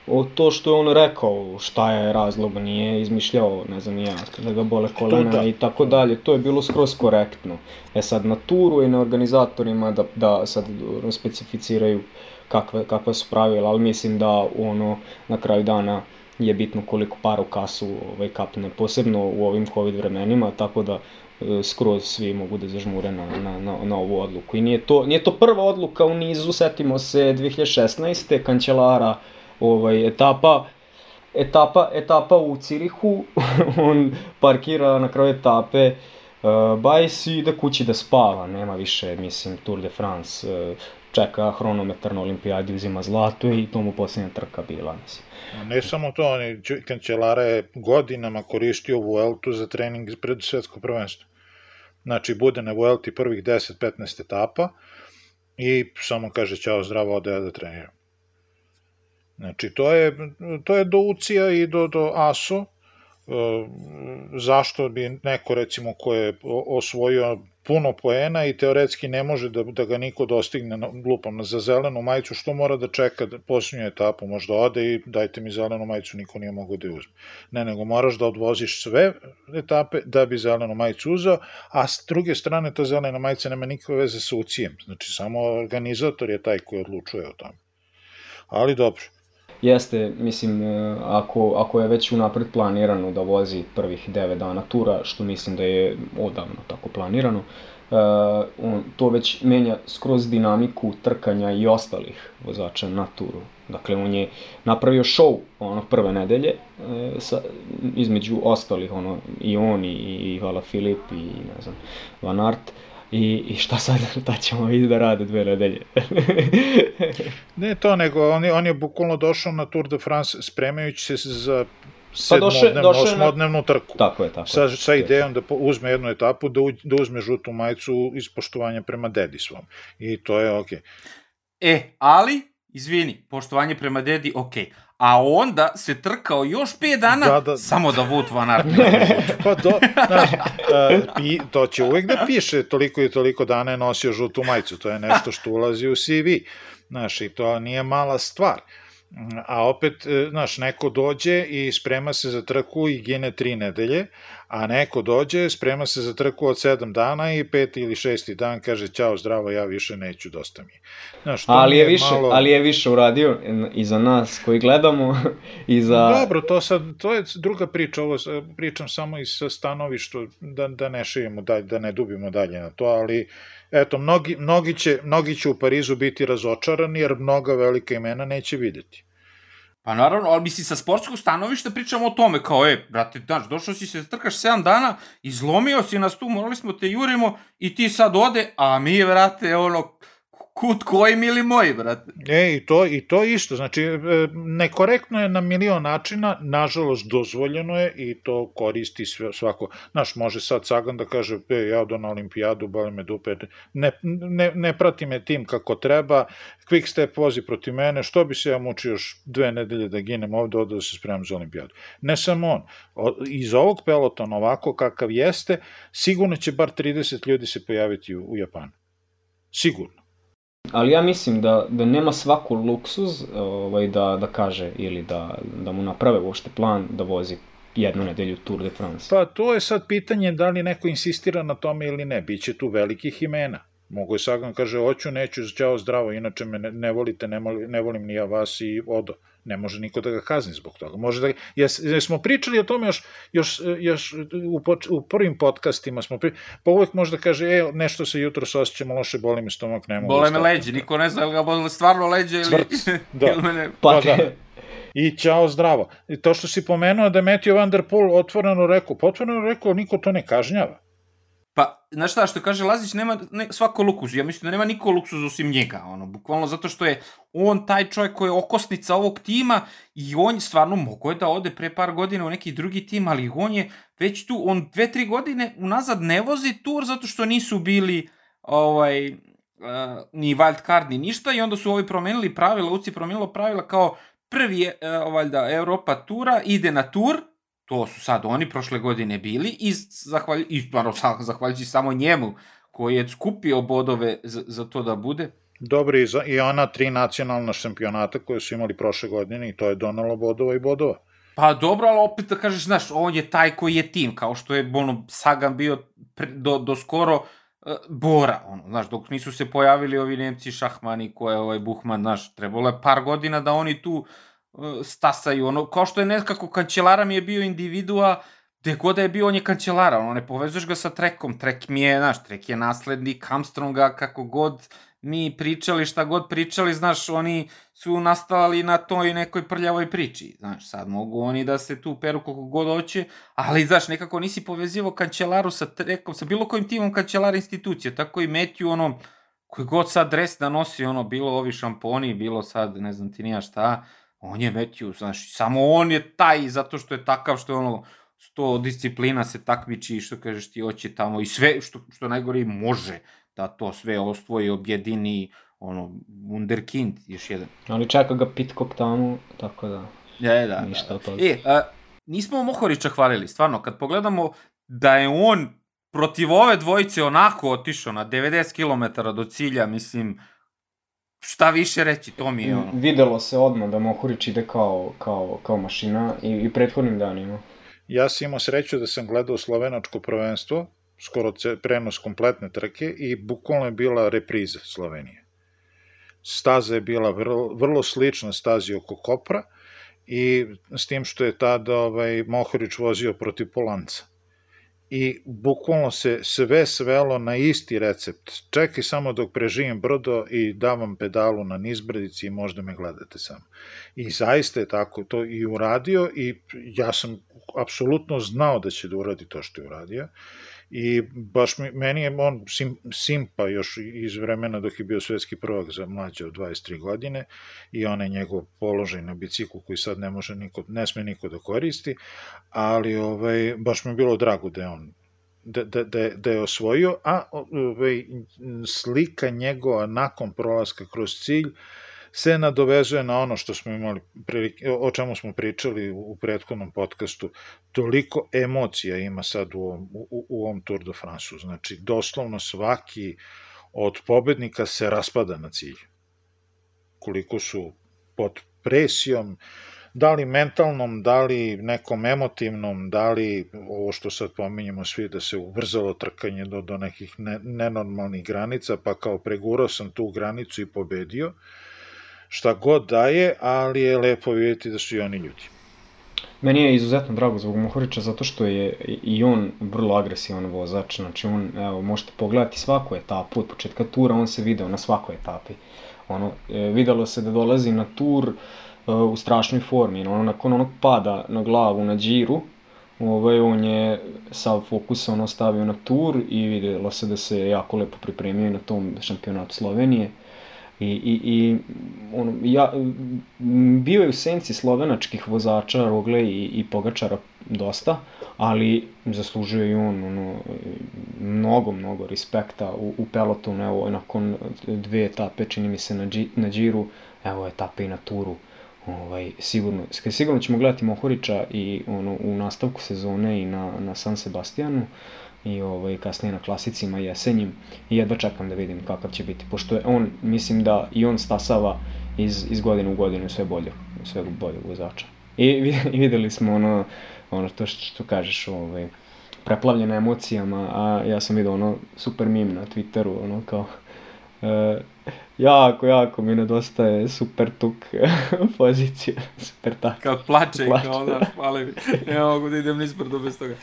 o to što je on rekao, šta je razlog, nije izmišljao, ne znam ja, da ga bole kolena da. i tako dalje, to je bilo skroz korektno. E sad na turu i na organizatorima da, da sad specificiraju kakve, kakve su pravila, ali mislim da ono na kraju dana je bitno koliko para u kasu ovaj, kapne, posebno u ovim covid vremenima, tako da skroz svi mogu da zažmure na, na, na, na ovu odluku. I nije to, nije to prva odluka u nizu, setimo se 2016. kancelara ovaj, etapa, etapa, etapa u Cirihu, on parkira na kraju etape uh, bajs i ide kući da spava, nema više, mislim, Tour de France, uh, čeka hronometar na olimpijadi, uzima zlato i to mu posljednja trka bila, mislim. Ne samo to, on je, Kancelara je godinama koristio Vueltu za trening pred svetsko prvenstvo. Znači, bude na Vuelti prvih 10-15 etapa i samo kaže, čao, zdravo, ode da treniram. Znači, to je, to je do Ucija i do, do ASO, zašto bi neko recimo ko je osvojio puno poena i teoretski ne može da, da ga niko dostigne na, lupam za zelenu majicu, što mora da čeka da posljednju etapu, možda ode i dajte mi zelenu majicu, niko nije mogao da je uzme. Ne, nego moraš da odvoziš sve etape da bi zelenu majicu uzeo, a s druge strane ta zelena majica nema nikakve veze sa ucijem, znači samo organizator je taj koji odlučuje o tome. Ali dobro. Jeste, mislim, e, ako, ako je već unapred planirano da vozi prvih 9 dana tura, što mislim da je odavno tako planirano, uh, on, to već menja skroz dinamiku trkanja i ostalih vozača na turu. Dakle, on je napravio show ono prve nedelje e, sa, između ostalih, ono, i on i, i Vala Filip i ne znam, Van Aert. Uh, I, I šta sad, šta ćemo vidjeti da rade dve nedelje? ne to, nego on je, on je bukvalno došao na Tour de France spremajući se za sedmodnevnu, pa osmodnevnu trku. Tako je, tako sa, sa idejom da uzme jednu etapu, da, u, da uzme žutu majicu iz poštovanja prema dedi svom. I to je okej. Okay. E, ali, izvini, poštovanje prema dedi, okej. Okay a onda se trkao još 5 dana da, da. samo da Wout van Aert pa do, znaš, uh, i to će uvek da piše toliko i toliko dana je nosio žutu majicu, to je nešto što ulazi u CV, znaš, i to nije mala stvar. A opet, e, znaš, neko dođe i sprema se za trku i gine tri nedelje, a neko dođe, sprema se za trku od 7 dana i peti ili šesti dan kaže ćao, zdravo, ja više neću, dosta mi je. Znaš, ali, je više, malo... ali je više uradio i za nas koji gledamo i za... Dobro, to, sad, to je druga priča, ovo pričam samo iz stanovišta da, da ne šijemo dalje, da ne dubimo dalje na to, ali eto, mnogi, mnogi, će, mnogi će u Parizu biti razočarani jer mnoga velika imena neće videti. Pa naravno, ali misli sa sportskog stanovišta pričamo o tome, kao e, brate, znaš, došao si se, trkaš 7 dana, izlomio si nas tu, morali smo te jurimo i ti sad ode, a mi, brate, ono, kut koji mili moji, brate. E, i to, i to isto, znači, e, nekorektno je na milion načina, nažalost, dozvoljeno je i to koristi sve, svako. Znaš, može sad Sagan da kaže, e, ja odo na olimpijadu, boli me dupe, ne, ne, ne prati me tim kako treba, quick step vozi protiv mene, što bi se ja mučio još dve nedelje da ginem ovde, ovde da se spremam za olimpijadu. Ne samo on, iz ovog pelotona ovako kakav jeste, sigurno će bar 30 ljudi se pojaviti u, u Japanu. Sigurno. Ali ja mislim da, da nema svaku luksuz ovaj, da, da kaže ili da, da mu naprave uopšte plan da vozi jednu nedelju Tour de France. Pa to je sad pitanje da li neko insistira na tome ili ne. Biće tu velikih imena. Mogu je Sagan kaže, hoću, neću, čao, zdravo, inače me ne, ne volite, ne, ne volim ni ja vas i odo. Ne može niko da ga kazni zbog toga. Može da, jes, smo pričali o tome još, još, još u, poč, u prvim podcastima, smo pri, pa uvek može da kaže, e, nešto se jutro se osjećamo loše, boli me stomak, ne mogu. Bole me leđe, niko ne zna ga boli stvarno leđe ili... Cvrc, da. ili mene... Pa, pa da. I čao zdravo. I to što si pomenuo da je Matthew Van Der Poel otvoreno rekao, pa otvoreno rekao, niko to ne kažnjava. Pa, znaš šta, što kaže Lazić, nema ne, svako luksuz. Ja mislim da nema niko luksuz osim njega, ono, bukvalno zato što je on taj čovjek koji je okosnica ovog tima i on stvarno mogo je da ode pre par godina u neki drugi tim, ali on je već tu, on dve, tri godine unazad ne vozi tur zato što nisu bili ovaj, uh, ni wild card ni ništa i onda su ovi promenili pravila, UCI promenilo pravila kao prvi je, uh, valjda, Europa tura, ide na tur, to su sad oni prošle godine bili i, zahvalj, i stvarno zahvaljujući samo njemu koji je skupio bodove za, za to da bude. Dobro, i, za, i ona tri nacionalna šampionata koje su imali prošle godine i to je donalo bodova i bodova. Pa dobro, ali opet da kažeš, znaš, on je taj koji je tim, kao što je ono, Sagan bio pre, do, do skoro uh, Bora, ono, znaš, dok nisu se pojavili ovi Nemci Šahmani, koje ovaj Buhman, znaš, trebalo je par godina da oni tu stasaju, ono, kao što je nekako kancelara mi je bio individua, gde god da je bio, on je kancelara, ono, ne povezuješ ga sa trekom, trek mi je, znaš, trek je naslednik Armstronga, kako god, mi pričali šta god pričali, znaš, oni su nastavali na toj nekoj prljavoj priči, znaš, sad mogu oni da se tu peru koliko god hoće, ali, znaš, nekako nisi povezivo kančelaru sa trekom, sa bilo kojim timom kančelara institucije, tako i Metju, ono, koji god sad dres da nosi, ono, bilo ovi šamponi, bilo sad, ne znam ti nija šta, on je Metju, znaš, samo on je taj, zato što je takav, što je ono, sto disciplina se takmiči, što kažeš ti, hoće tamo i sve, što, što najgore može, da to sve osvoji, objedini, ono, wunderkind, još jedan. Ali čeka ga Pitcock tamo, tako da... Je, da, Ništa da. od toga. E, a, nismo Mohorića hvalili, stvarno, kad pogledamo da je on protiv ove dvojice onako otišao na 90 km do cilja, mislim, šta više reći, to mi je ono. Videlo se odmah da Mohorić ide kao, kao, kao mašina i, i prethodnim danima. Ja sam imao sreću da sam gledao slovenačko prvenstvo, skoro prenos kompletne trke i bukvalno je bila repriza Slovenije. Staza je bila vrlo, vrlo slična stazi oko Kopra i s tim što je tada ovaj, Mohorić vozio protiv Polanca. I bukvalno se sve svelo na isti recept. Čekaj samo dok preživim brdo i davam pedalu na nizbrdici i možda me gledate samo. I zaista je tako to i uradio i ja sam apsolutno znao da će da uradi to što je uradio i baš mi, meni je on sim, simpa još iz vremena dok je bio svetski prvak za mlađe od 23 godine i onaj njegov položaj na biciklu koji sad ne može niko, ne sme niko da koristi, ali ovaj, baš mi je bilo drago da je on da, da, da, da je osvojio, a ovaj, slika njegova nakon prolaska kroz cilj se nadovezuje na ono što smo imali, o čemu smo pričali u prethodnom podcastu, toliko emocija ima sad u ovom, u, u ovom Tour de France-u. Znači, doslovno svaki od pobednika se raspada na cilj. Koliko su pod presijom, da li mentalnom, da li nekom emotivnom, da li ovo što sad pominjemo svi da se ubrzalo trkanje do, do nekih ne, nenormalnih granica, pa kao pregurao sam tu granicu i pobedio, šta god daje, ali je lepo vidjeti da su i oni ljudi. Meni je izuzetno drago zbog Mohorića zato što je i on vrlo agresivan vozač, znači on, evo, možete pogledati svaku etapu, od početka tura on se video na svakoj etapi. Ono, e, videlo se da dolazi na tur e, u strašnoj formi, ono, nakon onog pada na glavu na džiru, ovaj, on je sav fokus ono stavio na tur i videlo se da se jako lepo pripremio na tom šampionatu Slovenije. I, i, i ono, ja, bio je u senci slovenačkih vozača, Rogle i, i Pogačara dosta, ali zaslužuje i on ono, mnogo, mnogo respekta u, u pelotonu, evo, nakon dve etape, čini mi se na, dži, na džiru, evo etape i na turu, ovaj, sigurno, sigurno ćemo gledati Mohorića i ono, u nastavku sezone i na, na San Sebastianu, i ovaj, kasnije na klasicima jesenjim i jedva čekam da vidim kakav će biti, pošto je on, mislim da i on stasava iz, iz godine u godinu sve bolje, sve bolje vozača. I, I videli smo ono, ono to što, što kažeš, ovaj, preplavljena emocijama, a ja sam vidio ono super mim na Twitteru, ono kao, e, jako, jako mi nedostaje super tuk pozicija, super tak. Kao plače, plače. kao da, hvala mi, ne mogu da idem nisprdo bez toga.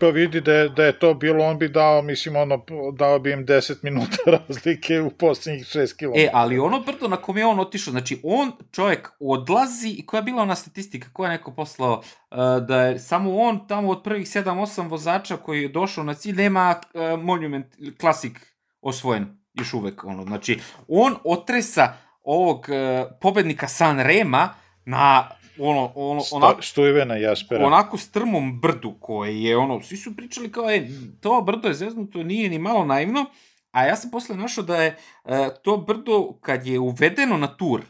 Pa vidi da je, da je to bilo, on bi dao, mislim, ono, dao bi im 10 minuta razlike u poslednjih 6 km. E, ali ono brdo na kom je on otišao, znači on, čovjek, odlazi, i koja je bila ona statistika, koja je neko poslao, uh, da je samo on tamo od prvih 7-8 vozača koji je došao na cilj, nema uh, monument, klasik osvojen, još uvek, ono, znači, on otresa ovog uh, pobednika San Rema na ono, ono, onako, Stujvena Jaspera. onako strmom brdu koje je, ono, svi su pričali kao, e, to brdo je zeznuto, nije ni malo naivno, a ja sam posle našao da je e, to brdo, kad je uvedeno na tur,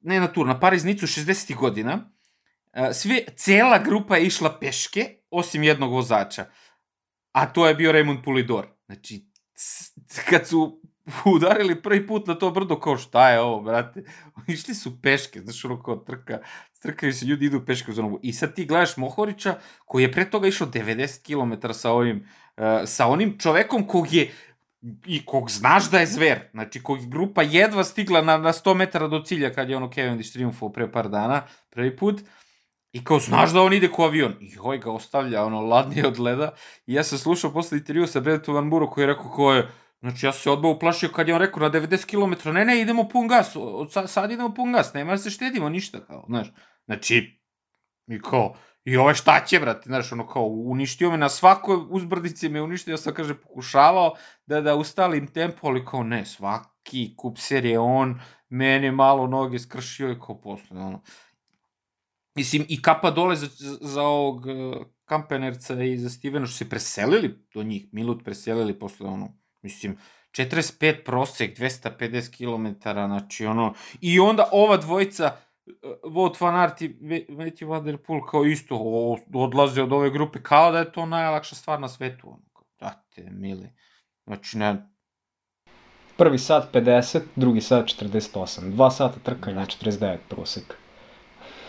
ne na tur, na Pariznicu 60. godina, e, sve, cela grupa je išla peške, osim jednog vozača. A to je bio Raymond Pulidor. Znači, kad su udarili prvi put na to brdo kao šta je ovo, brate. Išli su peške, znaš, ono kao trka, trkaju se, ljudi idu peške uz onogu. I sad ti gledaš Mohorića, koji je pre toga išao 90 km sa ovim, uh, sa onim čovekom kog je i kog znaš da je zver, znači kog je grupa jedva stigla na, na 100 metara do cilja kad je ono Cavendish triumfao pre par dana, prvi put, I kao, znaš da on ide ko avion. I hoj ga ostavlja, ono, ladnije od leda. I ja sam slušao posle intervju sa Bredetom Van Buru koji je rekao ko je, znači ja se odbao uplašio kad je on rekao na 90 km, ne, ne, idemo pun gas, od sad, sad idemo pun gas, nema da se štedimo ništa, kao, znaš. Znači, i kao, i ovaj šta će, brate, znaš, ono kao, uništio me na svakoj uzbrdici me uništio, sam, kaže, pokušavao da, da ustalim tempo, ali kao, ne, svaki kup serije on, meni malo noge skršio i kao posle, ono, Mislim, i kapa dole za, za ovog uh, Kampenerca i za Stevena što se preselili do njih, Milut preselili posle ono, mislim, 45 prosek, 250 km, znači ono, i onda ova dvojica, Vought Van Aert i Matthew Van Der Poel kao isto odlaze od ove grupe, kao da je to najlakša stvar na svetu, ono, date, mili, znači ne, Prvi sat 50, drugi sat 48. Dva sata trkanja, 49 prosek.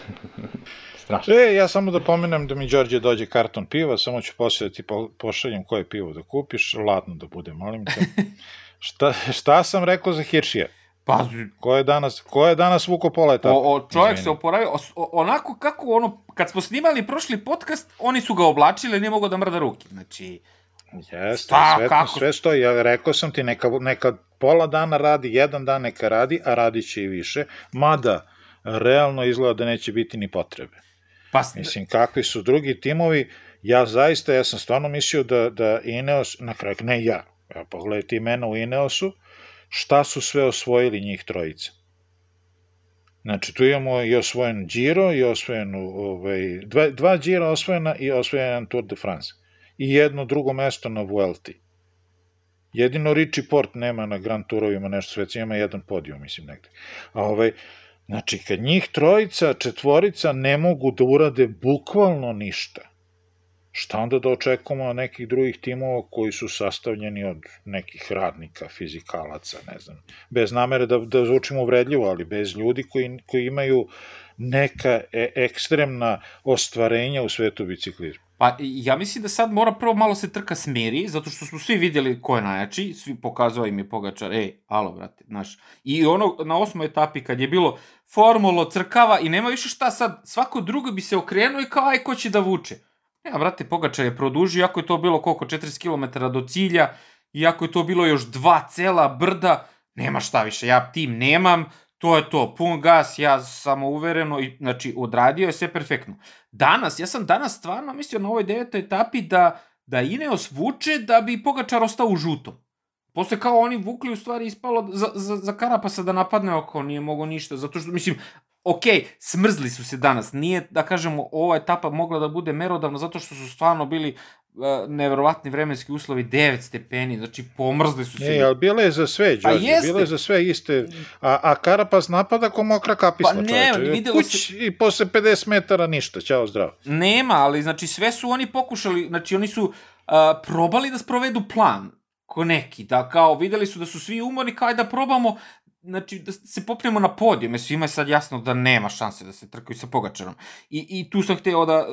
Strašno. E, ja samo da pomenem da mi Đorđe dođe karton piva, samo ću posle da ti pošaljem koje pivo da kupiš, ladno da bude, molim te. šta, šta sam rekao za Hiršija? Pa, ko je danas, ko je danas vuko pola etapa? O, o, čovjek Izvini. se oporavio, o, onako kako ono, kad smo snimali prošli podcast, oni su ga oblačili, nije mogao da mrda ruke, znači... Jeste, Sta, sve, kako? sve stoji, ja rekao sam ti, neka, neka pola dana radi, jedan dan neka radi, a radi će i više, mada realno izgleda da neće biti ni potrebe. Pa, Mislim, kakvi su drugi timovi, ja zaista, ja sam stvarno mislio da, da Ineos, na kraju, ne ja, ja pogledaj ti mene u Ineosu, šta su sve osvojili njih trojica. Znači, tu imamo i osvojen Giro, i osvojen, ovaj, dva, dva Giro osvojena i osvojen Tour de France. I jedno drugo mesto na Vuelti. Jedino Richie Port nema na Grand Tourovima nešto sve, ima jedan podijum, mislim, negde. A ovaj, Znači, kad njih trojica, četvorica ne mogu da urade bukvalno ništa, šta onda da očekujemo nekih drugih timova koji su sastavljeni od nekih radnika, fizikalaca, ne znam, bez namere da, da zvučimo uvredljivo, ali bez ljudi koji, koji imaju neka e ekstremna ostvarenja u svetu biciklizma. Pa ja mislim da sad mora prvo malo se trka smeri, zato što smo svi vidjeli ko je najjači, svi pokazao im je Pogačar, ej, alo, brate, znaš. I ono, na osmoj etapi kad je bilo formulo, crkava i nema više šta sad, svako drugo bi se okrenuo i kao, aj, ko će da vuče. Ja, brate, Pogačar je produžio, iako je to bilo koliko, 40 km do cilja, iako je to bilo još dva cela brda, nema šta više, ja tim nemam, to je to, pun gas, ja samo uvereno, i, znači, odradio je sve perfektno. Danas, ja sam danas stvarno mislio na ovoj devetoj etapi da, da Ineos vuče da bi Pogačar ostao u žutom. Posle kao oni vukli, u stvari ispalo za, za, za Karapasa da napadne oko, nije mogo ništa, zato što, mislim, ok, smrzli su se danas, nije, da kažemo, ova etapa mogla da bude merodavna zato što su stvarno bili uh, neverovatni vremenski uslovi, 9 stepeni, znači pomrzli su se. Ne, ali bile je za sve, pa Đorđe, bile je za sve iste, a, a Karapas napada ko mokra kapisla, pa ne, čoveče. Videlo Kuć se... i posle 50 metara ništa, ćao zdravo. Nema, ali znači sve su oni pokušali, znači oni su uh, probali da sprovedu plan, ko neki, da kao videli su da su svi umorni, kao da probamo znači, da se popnemo na podijum, jer svima je sad jasno da nema šanse da se trkaju sa Pogačarom. I, i tu sam hteo da,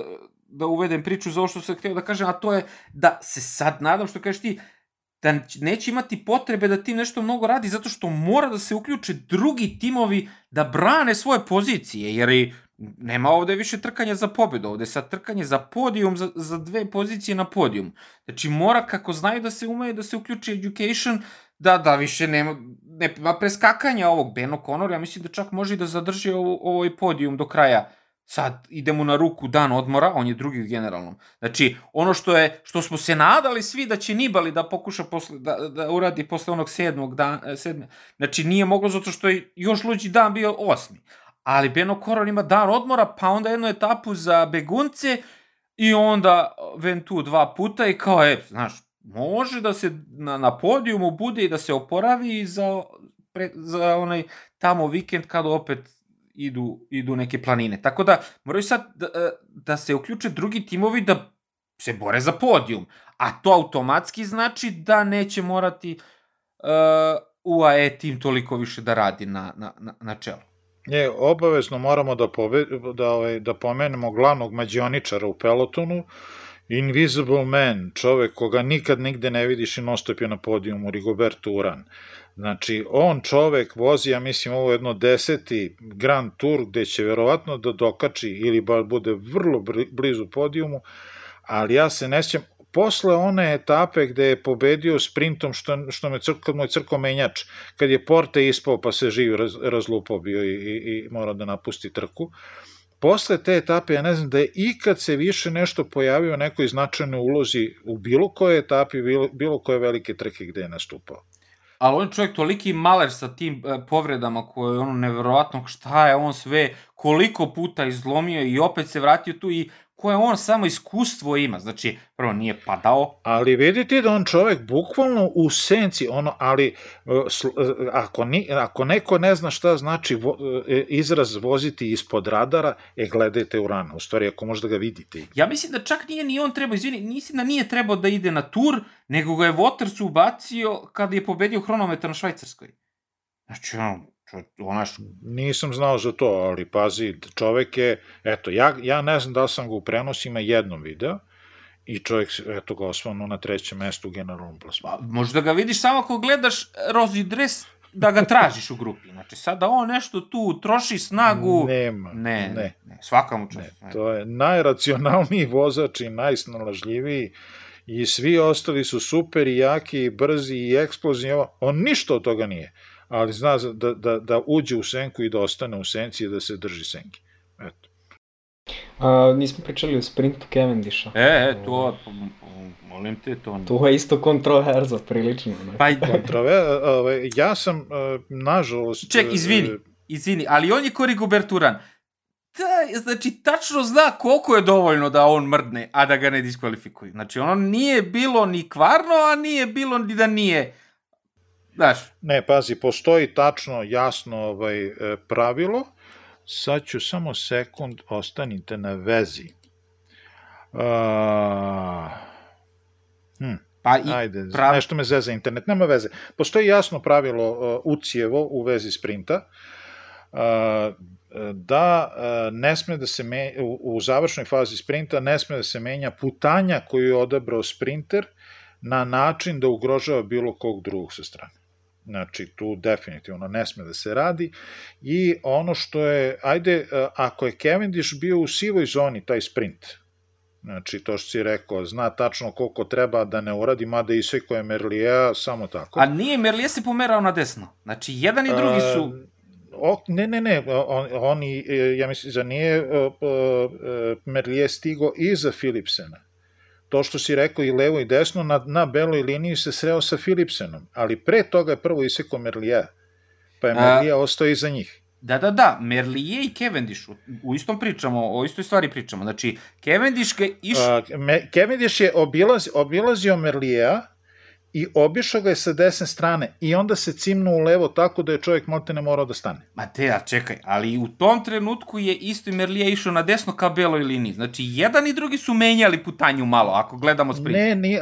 da uvedem priču za ovo što sam hteo da kažem, a to je da se sad nadam, što kažeš ti, da neće imati potrebe da tim nešto mnogo radi, zato što mora da se uključe drugi timovi da brane svoje pozicije, jer i nema ovde više trkanja za pobedu, ovde je sad trkanje za podijum, za, za dve pozicije na podijum. Znači mora, kako znaju da se umeju da se uključi education, da, da, više nema, nema preskakanja ovog. Ben O'Connor, ja mislim da čak može i da zadrži ovo, ovaj podijum do kraja. Sad idemo na ruku dan odmora, on je drugi u generalnom. Znači, ono što je, što smo se nadali svi da će Nibali da pokuša posle, da, da uradi posle onog sedmog dan, e, sedme, znači nije moglo zato što je još luđi dan bio osmi. Ali Ben O'Connor ima dan odmora, pa onda jednu etapu za begunce i onda Ventu dva puta i kao, e, znaš, može da se na, na podijumu bude i da se oporavi za, pre, za onaj tamo vikend kad opet idu, idu neke planine. Tako da moraju sad da, e, da se uključe drugi timovi da se bore za podijum. A to automatski znači da neće morati uh, UAE tim toliko više da radi na, na, na, na čelu. Je, obavezno moramo da, pove, da, ovaj, da pomenemo glavnog mađioničara u pelotonu, Invisible Man, čovek koga nikad nigde ne vidiš i nostop je na podijumu, Rigoberto Uran. Znači, on čovek vozi, ja mislim, ovo jedno deseti Grand Tour, gde će verovatno da dokači ili ba bude vrlo blizu podijumu, ali ja se ne sjećam, posle one etape gde je pobedio sprintom što, što me crko, je crko menjač, kad je Porte ispao pa se živi raz, razlupao bio i, i, i morao da napusti trku, posle te etape, ja ne znam da je ikad se više nešto pojavio nekoj značajnoj ulozi u bilo koje etapi, bilo, bilo koje velike trke gde je nastupao. Ali on čovjek toliki maler sa tim e, povredama koje je ono neverovatno šta je on sve koliko puta izlomio i opet se vratio tu i koje on samo iskustvo ima. Znači, prvo nije padao. Ali vidite da on čovek bukvalno u senci, ono, ali e, e, ako, ni, ako neko ne zna šta znači vo, e, izraz voziti ispod radara, e, gledajte u rana. U stvari, ako možda ga vidite. Ja mislim da čak nije ni on trebao, izvini, mislim da nije trebao da ide na tur, nego ga je Waters ubacio kada je pobedio hronometar na Švajcarskoj. Znači, on, onaš... Nisam znao za to, ali pazi, čovek je, eto, ja, ja ne znam da sam ga u prenosima jednom video, i čovjek, eto ga osvano na trećem mestu u generalnom plasmanu. Pa, možda ga vidiš samo ako gledaš Rozi Dres, da ga tražiš u grupi. Znači, sada on nešto tu troši snagu... Nema. Ne, ne. ne svaka mu čast. Ne, to je najracionalniji vozač i najsnalažljiviji i svi ostali su super i jaki i brzi i eksplozivni. On ništa od toga nije ali zna da, da, da uđe u senku i da ostane u senci i da se drži senke. Eto. A, nismo pričali o sprintu Cavendisha. E, e, to, molim te, to... To je isto kontroverza, prilično. Ne? Pa, Kontrover, ovaj, ja sam, e, nažalost... Ček, izvini, e, izvini, ali on je Korigo Berturan. Da, znači, tačno zna koliko je dovoljno da on mrdne, a da ga ne diskvalifikuju. Znači, ono nije bilo ni kvarno, a nije bilo ni da nije Znaš. Ne, pazi, postoji tačno, jasno ovaj, e, pravilo. Sad ću samo sekund, ostanite na vezi. Uh, hm. Pa i Ajde, pravi... nešto me zeza internet, nema veze. Postoji jasno pravilo uh, ucijevo u vezi sprinta, uh, da uh, ne sme da se me, u, u završnoj fazi sprinta ne sme da se menja putanja koju je odabrao sprinter na način da ugrožava bilo kog drugog sa strane. Znači, tu definitivno ne sme da se radi. I ono što je, ajde, e, ako je Cavendish bio u sivoj zoni, taj sprint, Znači, to što si rekao, zna tačno koliko treba da ne uradi, mada i sve koje je Merlija, samo tako. A nije, Merlija se pomerao na desno. Znači, jedan i drugi su... Uh, o, ne, ne, ne, on, oni, e, ja mislim, za nije uh, uh, Merlije stigo iza Philipsena to što si rekao i levo i desno, na, na beloj liniji se sreo sa Philipsenom, ali pre toga je prvo isekao Merlija, pa je Merlija ostao iza njih. Da, da, da, Merlije i Cavendish, u, u istom pričamo, o istoj stvari pričamo. Znači, Cavendish ga iš... Uh, Cavendish je obilaz, obilazio Merlija, i obišao ga je sa desne strane i onda se cimnu u levo tako da je čovjek ne morao da stane. Ma te, a čekaj, ali u tom trenutku je isto i Merlija išao na desno ka beloj liniji. Znači, jedan i drugi su menjali putanju malo, ako gledamo sprint. Ne, ni,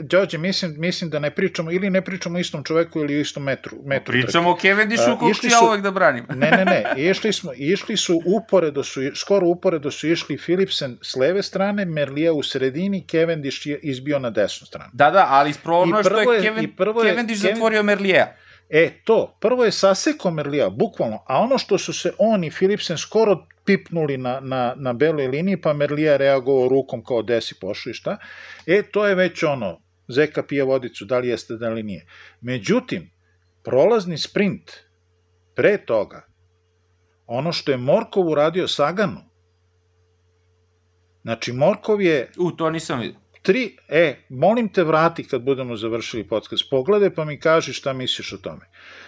Đorđe, mislim, mislim da ne pričamo, ili ne pričamo o istom čoveku ili o istom metru. metru pričamo trke. o Cavendishu, kog ću ja uvek da branim. ne, ne, ne, išli, smo, išli su uporedo su, skoro uporedo su išli Philipsen s leve strane, Merlija u sredini, Cavendish je izbio na desnu stranu. Da, da, ali ispravno je što je, Kevin, i prvo je, Cavendish Kevin, zatvorio Merlija. E, to, prvo je saseko Merlija, bukvalno, a ono što su se on i Philipsen skoro pipnuli na, na, na beloj liniji, pa Merlija reagovao rukom kao desi pošli, šta? E, to je već ono, Zeka pije vodicu, da li jeste, da li nije. Međutim, prolazni sprint pre toga, ono što je Morkov uradio Saganu, znači Morkov je... U, to nisam vidio tri, e, molim te vrati kad budemo završili podcast, pogledaj pa mi kaži šta misliš o tome.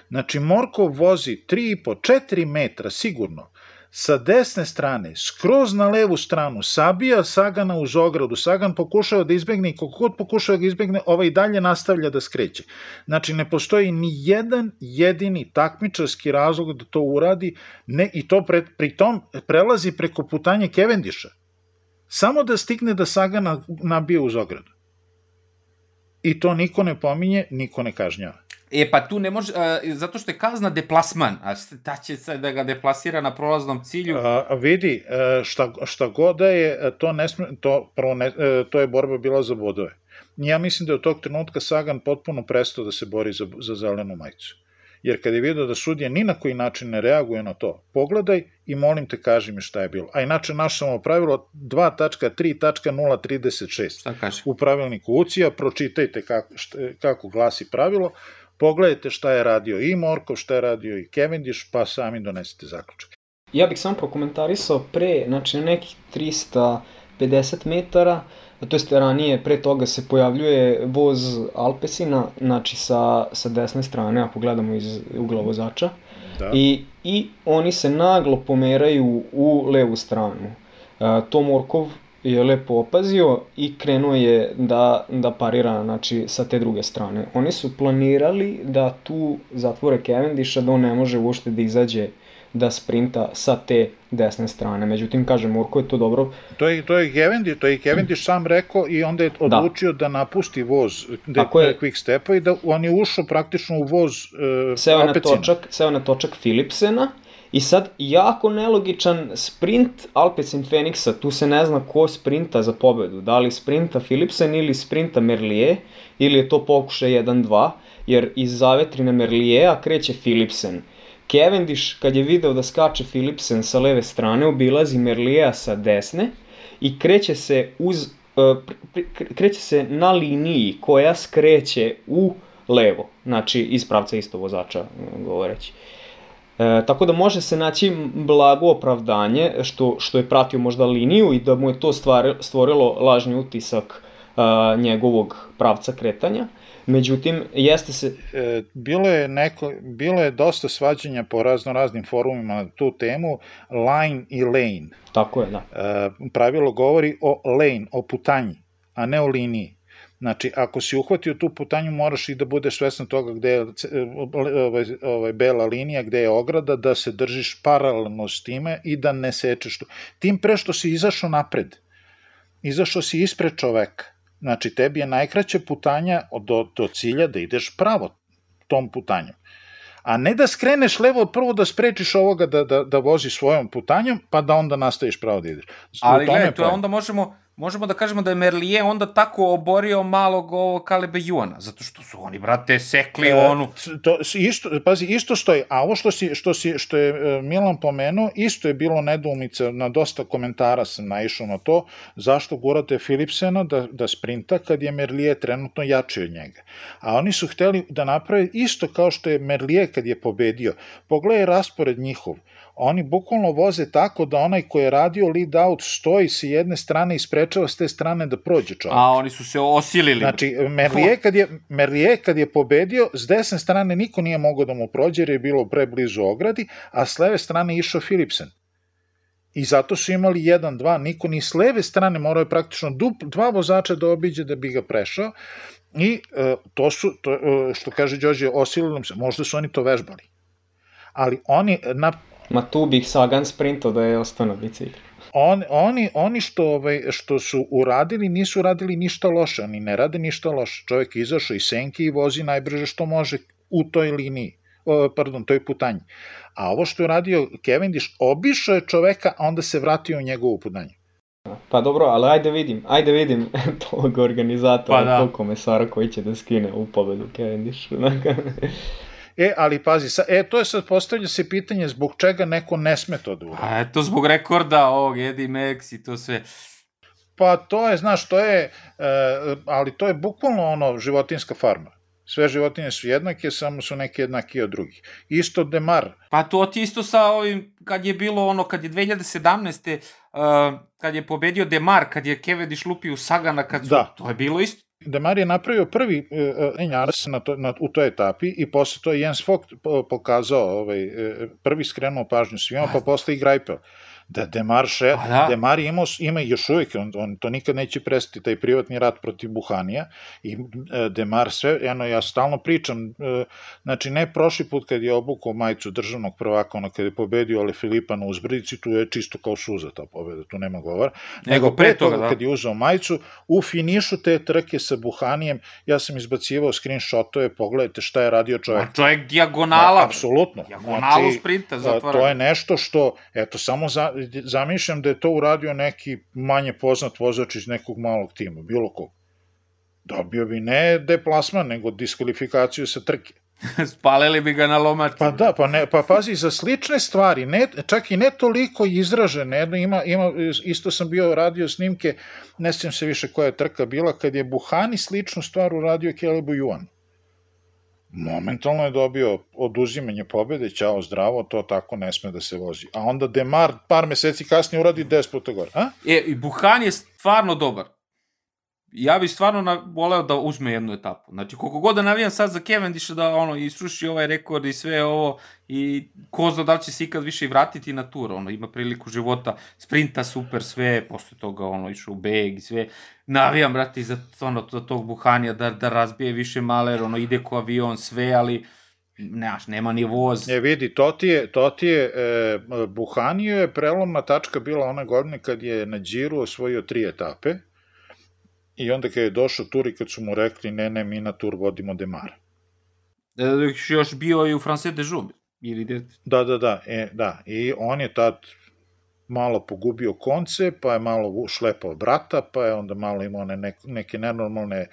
Znači, Morkov vozi 3,5, 4 metra sigurno, sa desne strane, skroz na levu stranu, sabija Sagana uz ogradu, Sagan pokušava da izbegne i kako god pokušava da izbegne, ovaj dalje nastavlja da skreće. Znači, ne postoji ni jedan jedini takmičarski razlog da to uradi, ne, i to pre, tom prelazi preko putanja Kevendisha samo da stigne da Saga nabije uz ogradu. I to niko ne pominje, niko ne kažnjava. E, pa tu ne može, a, zato što je kazna deplasman, a šta će se da ga deplasira na prolaznom cilju? A, vidi, e, šta, šta god da je, to, ne sme, to, prvo ne, e, to je borba bila za bodove. Ja mislim da je od tog trenutka Sagan potpuno prestao da se bori za, za zelenu majicu. Jer kad je vidio da sudija ni na koji način ne reaguje na to, pogledaj i molim te kaži mi šta je bilo. A inače naš samo pravilo 2.3.036 Šta kaže? u pravilniku UCI-a, pročitajte kako, šta, kako glasi pravilo, pogledajte šta je radio i Morkov, šta je radio i Cavendish, pa sami donesite zaključak. Ja bih samo prokomentarisao pre, znači na nekih 350 metara, to jest ranije, pre toga se pojavljuje voz Alpesina, znači sa, sa desne strane, ako gledamo iz ugla vozača, Da. I, i oni se naglo pomeraju u levu stranu. E, to Morkov je lepo opazio i krenuo je da, da parira znači, sa te druge strane. Oni su planirali da tu zatvore Cavendisha, da on ne može uopšte da izađe da sprinta sa te desne strane. Međutim, kaže, Morko je to dobro To je, to je Cavendish, to je Cavendish sam rekao i onda je odlučio da, da napusti voz de, Tako je. Quick Stepa i da on je ušao praktično u voz uh, seo na točak, seo na točak Philipsena i sad jako nelogičan sprint Alpecin Fenixa, tu se ne zna ko sprinta za pobedu, da li sprinta Philipsen ili sprinta Merlier ili je to pokušaj 1-2, jer iz zavetrine Merliera kreće Philipsen. Cavendish, kad je video da skače Philipsen sa leve strane, obilazi Merliera sa desne i kreće se uz uh, kreće se na liniji koja skreće u levo, znači iz pravca isto vozača govoreći. E, tako da može se naći blago opravdanje što, što je pratio možda liniju i da mu je to stvar, stvorilo lažni utisak a, njegovog pravca kretanja. Međutim, jeste se... E, bilo, je neko, bilo je dosta svađanja po razno raznim forumima na tu temu, line i lane. Tako je, da. E, pravilo govori o lane, o putanji, a ne o liniji. Znači, ako si uhvatio tu putanju, moraš i da budeš svestan toga gde je ovaj, ovaj, bela linija, gde je ograda, da se držiš paralelno s time i da ne sečeš tu. Tim pre što si izašao napred, izašao si ispred čoveka. Znači, tebi je najkraća putanja do, do cilja da ideš pravo tom putanjom. A ne da skreneš levo prvo da sprečiš ovoga da, da, da vozi svojom putanjom, pa da onda nastaviš pravo da ideš. Ali gledaj, to je onda možemo možemo da kažemo da je Merlije onda tako oborio malog ovog Kalebe Juana, zato što su oni, brate, sekli e, onu... To, isto, pazi, isto stoji, a ovo što, si, što, si, što je Milan pomenuo, isto je bilo nedoumica, na dosta komentara sam naišao na to, zašto gurate Philipsena da, da sprinta kad je Merlije trenutno jači od njega. A oni su hteli da naprave isto kao što je Merlije kad je pobedio. Pogledaj raspored njihov oni bukvalno voze tako da onaj ko je radio lead out stoji sa jedne strane i sprečava s te strane da prođe čovjek. A oni su se osilili. Znači, Merlije kad je, Merlije kad je pobedio, s desne strane niko nije mogao da mu prođe jer je bilo preblizu ogradi, a s leve strane išao Philipsen. I zato su imali 1-2, niko ni s leve strane morao je praktično dup, dva vozača da obiđe da bi ga prešao. I e, to su, to, e, što kaže Đorđe, osilili se, možda su oni to vežbali. Ali oni, na, Ma tu bih Sagan sprintao da je ostao na biciklu. On, oni, oni što, ovaj, što su uradili, nisu radili ništa loše, oni ne rade ništa loše. Čovjek izašao iz senke i vozi najbrže što može u toj liniji, o, pardon, toj putanji. A ovo što je radio Cavendish, obišao je čoveka, a onda se vratio u njegovu putanju. Pa dobro, ali ajde vidim, ajde vidim tog organizatora, pa da. tog komesara koji će da skine u pobedu Cavendishu. E, ali pazi, sa, e, to je sad postavlja se pitanje zbog čega neko ne sme to da uradi. A eto, zbog rekorda ovog Eddie Max i to sve. Pa to je, znaš, to je, e, ali to je bukvalno ono životinska farma. Sve životinje su jednake, samo su neke jednake od drugih. Isto Demar. Pa to ti isto sa ovim, kad je bilo ono, kad je 2017. Uh, kad je pobedio Demar, kad je Cavendish lupio Sagana, kad su, da. to je bilo isto. Demar je napravio prvi Enjaras na to, na, u toj etapi i posle to je Jens Vogt pokazao, ovaj, prvi skrenuo pažnju svima, pa posle i Greipel. Da Demar, še, Pa da. Demar ima, ima još uvijek, on, on to nikad neće prestati, taj privatni rat protiv Buhanija i e, Demar sve, eno, ja stalno pričam, e, znači ne prošli put kad je obukao majicu državnog prvaka, ono kad je pobedio Ale Filipa na uzbrdici, tu je čisto kao suza ta pobeda, tu nema govora, Nego pre toga, da. kad je uzeo majicu, u finišu te trke sa Buhanijem, ja sam izbacivao screenshotove, pogledajte šta je radio čovjek. Ma čovjek dijagonala. Apsolutno. Dijagonalu sprinta a, zatvara. To je nešto što, eto, samo za, zamišljam da je to uradio neki manje poznat vozač iz nekog malog tima, bilo kog. Dobio bi ne deplasman, nego diskvalifikaciju sa trke. Spalili bi ga na lomači. Pa da, pa, ne, pa pazi, za slične stvari, ne, čak i ne toliko izražene, jedno ima, ima, isto sam bio radio snimke, ne sjećam se više koja je trka bila, kad je Buhani sličnu stvar uradio Kelebu Juan. Momentalno je dobio oduzimanje pobede, ćao zdravo, to tako ne sme da se vozi. A onda Demar par meseci kasnije uradi 10 puta gore. A? E, i Buhan je stvarno dobar. Ja bih stvarno na, voleo da uzme jednu etapu. Znači, koliko god da navijam sad za Cavendisha da ono, isruši ovaj rekord i sve ovo i ko zna da će se ikad više i vratiti na tur, ono, ima priliku života, sprinta super sve, posle toga ono, išao u beg i sve. Navijam, brati, za, ono, za tog Buhanija da, da razbije više maler, ono, ide ko avion, sve, ali nemaš, nema ni voz. E vidi, to ti je, to ti je e, Buhanio je prelomna tačka bila one godine kad je na Điru osvojio tri etape i onda kad je došao tur i kad su mu rekli ne, ne, mi na tur vodimo Demara. E, još bio i u France de Joub. Ili de... Da, da, da, e, da. I on je tad malo pogubio konce, pa je malo šlepao brata, pa je onda malo imao ne, neke nenormalne e,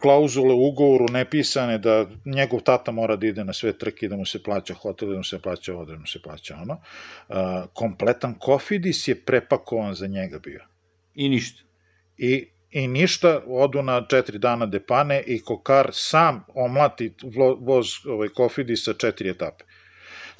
klauzule u ugovoru nepisane da njegov tata mora da ide na sve trke, da mu se plaća hotel, da mu se plaća ovo, da mu se plaća ono. E, kompletan kofidis je prepakovan za njega bio. I ništa. I i ništa, odu na četiri dana depane i Kokar sam omlati voz ovaj, Kofidi sa četiri etape.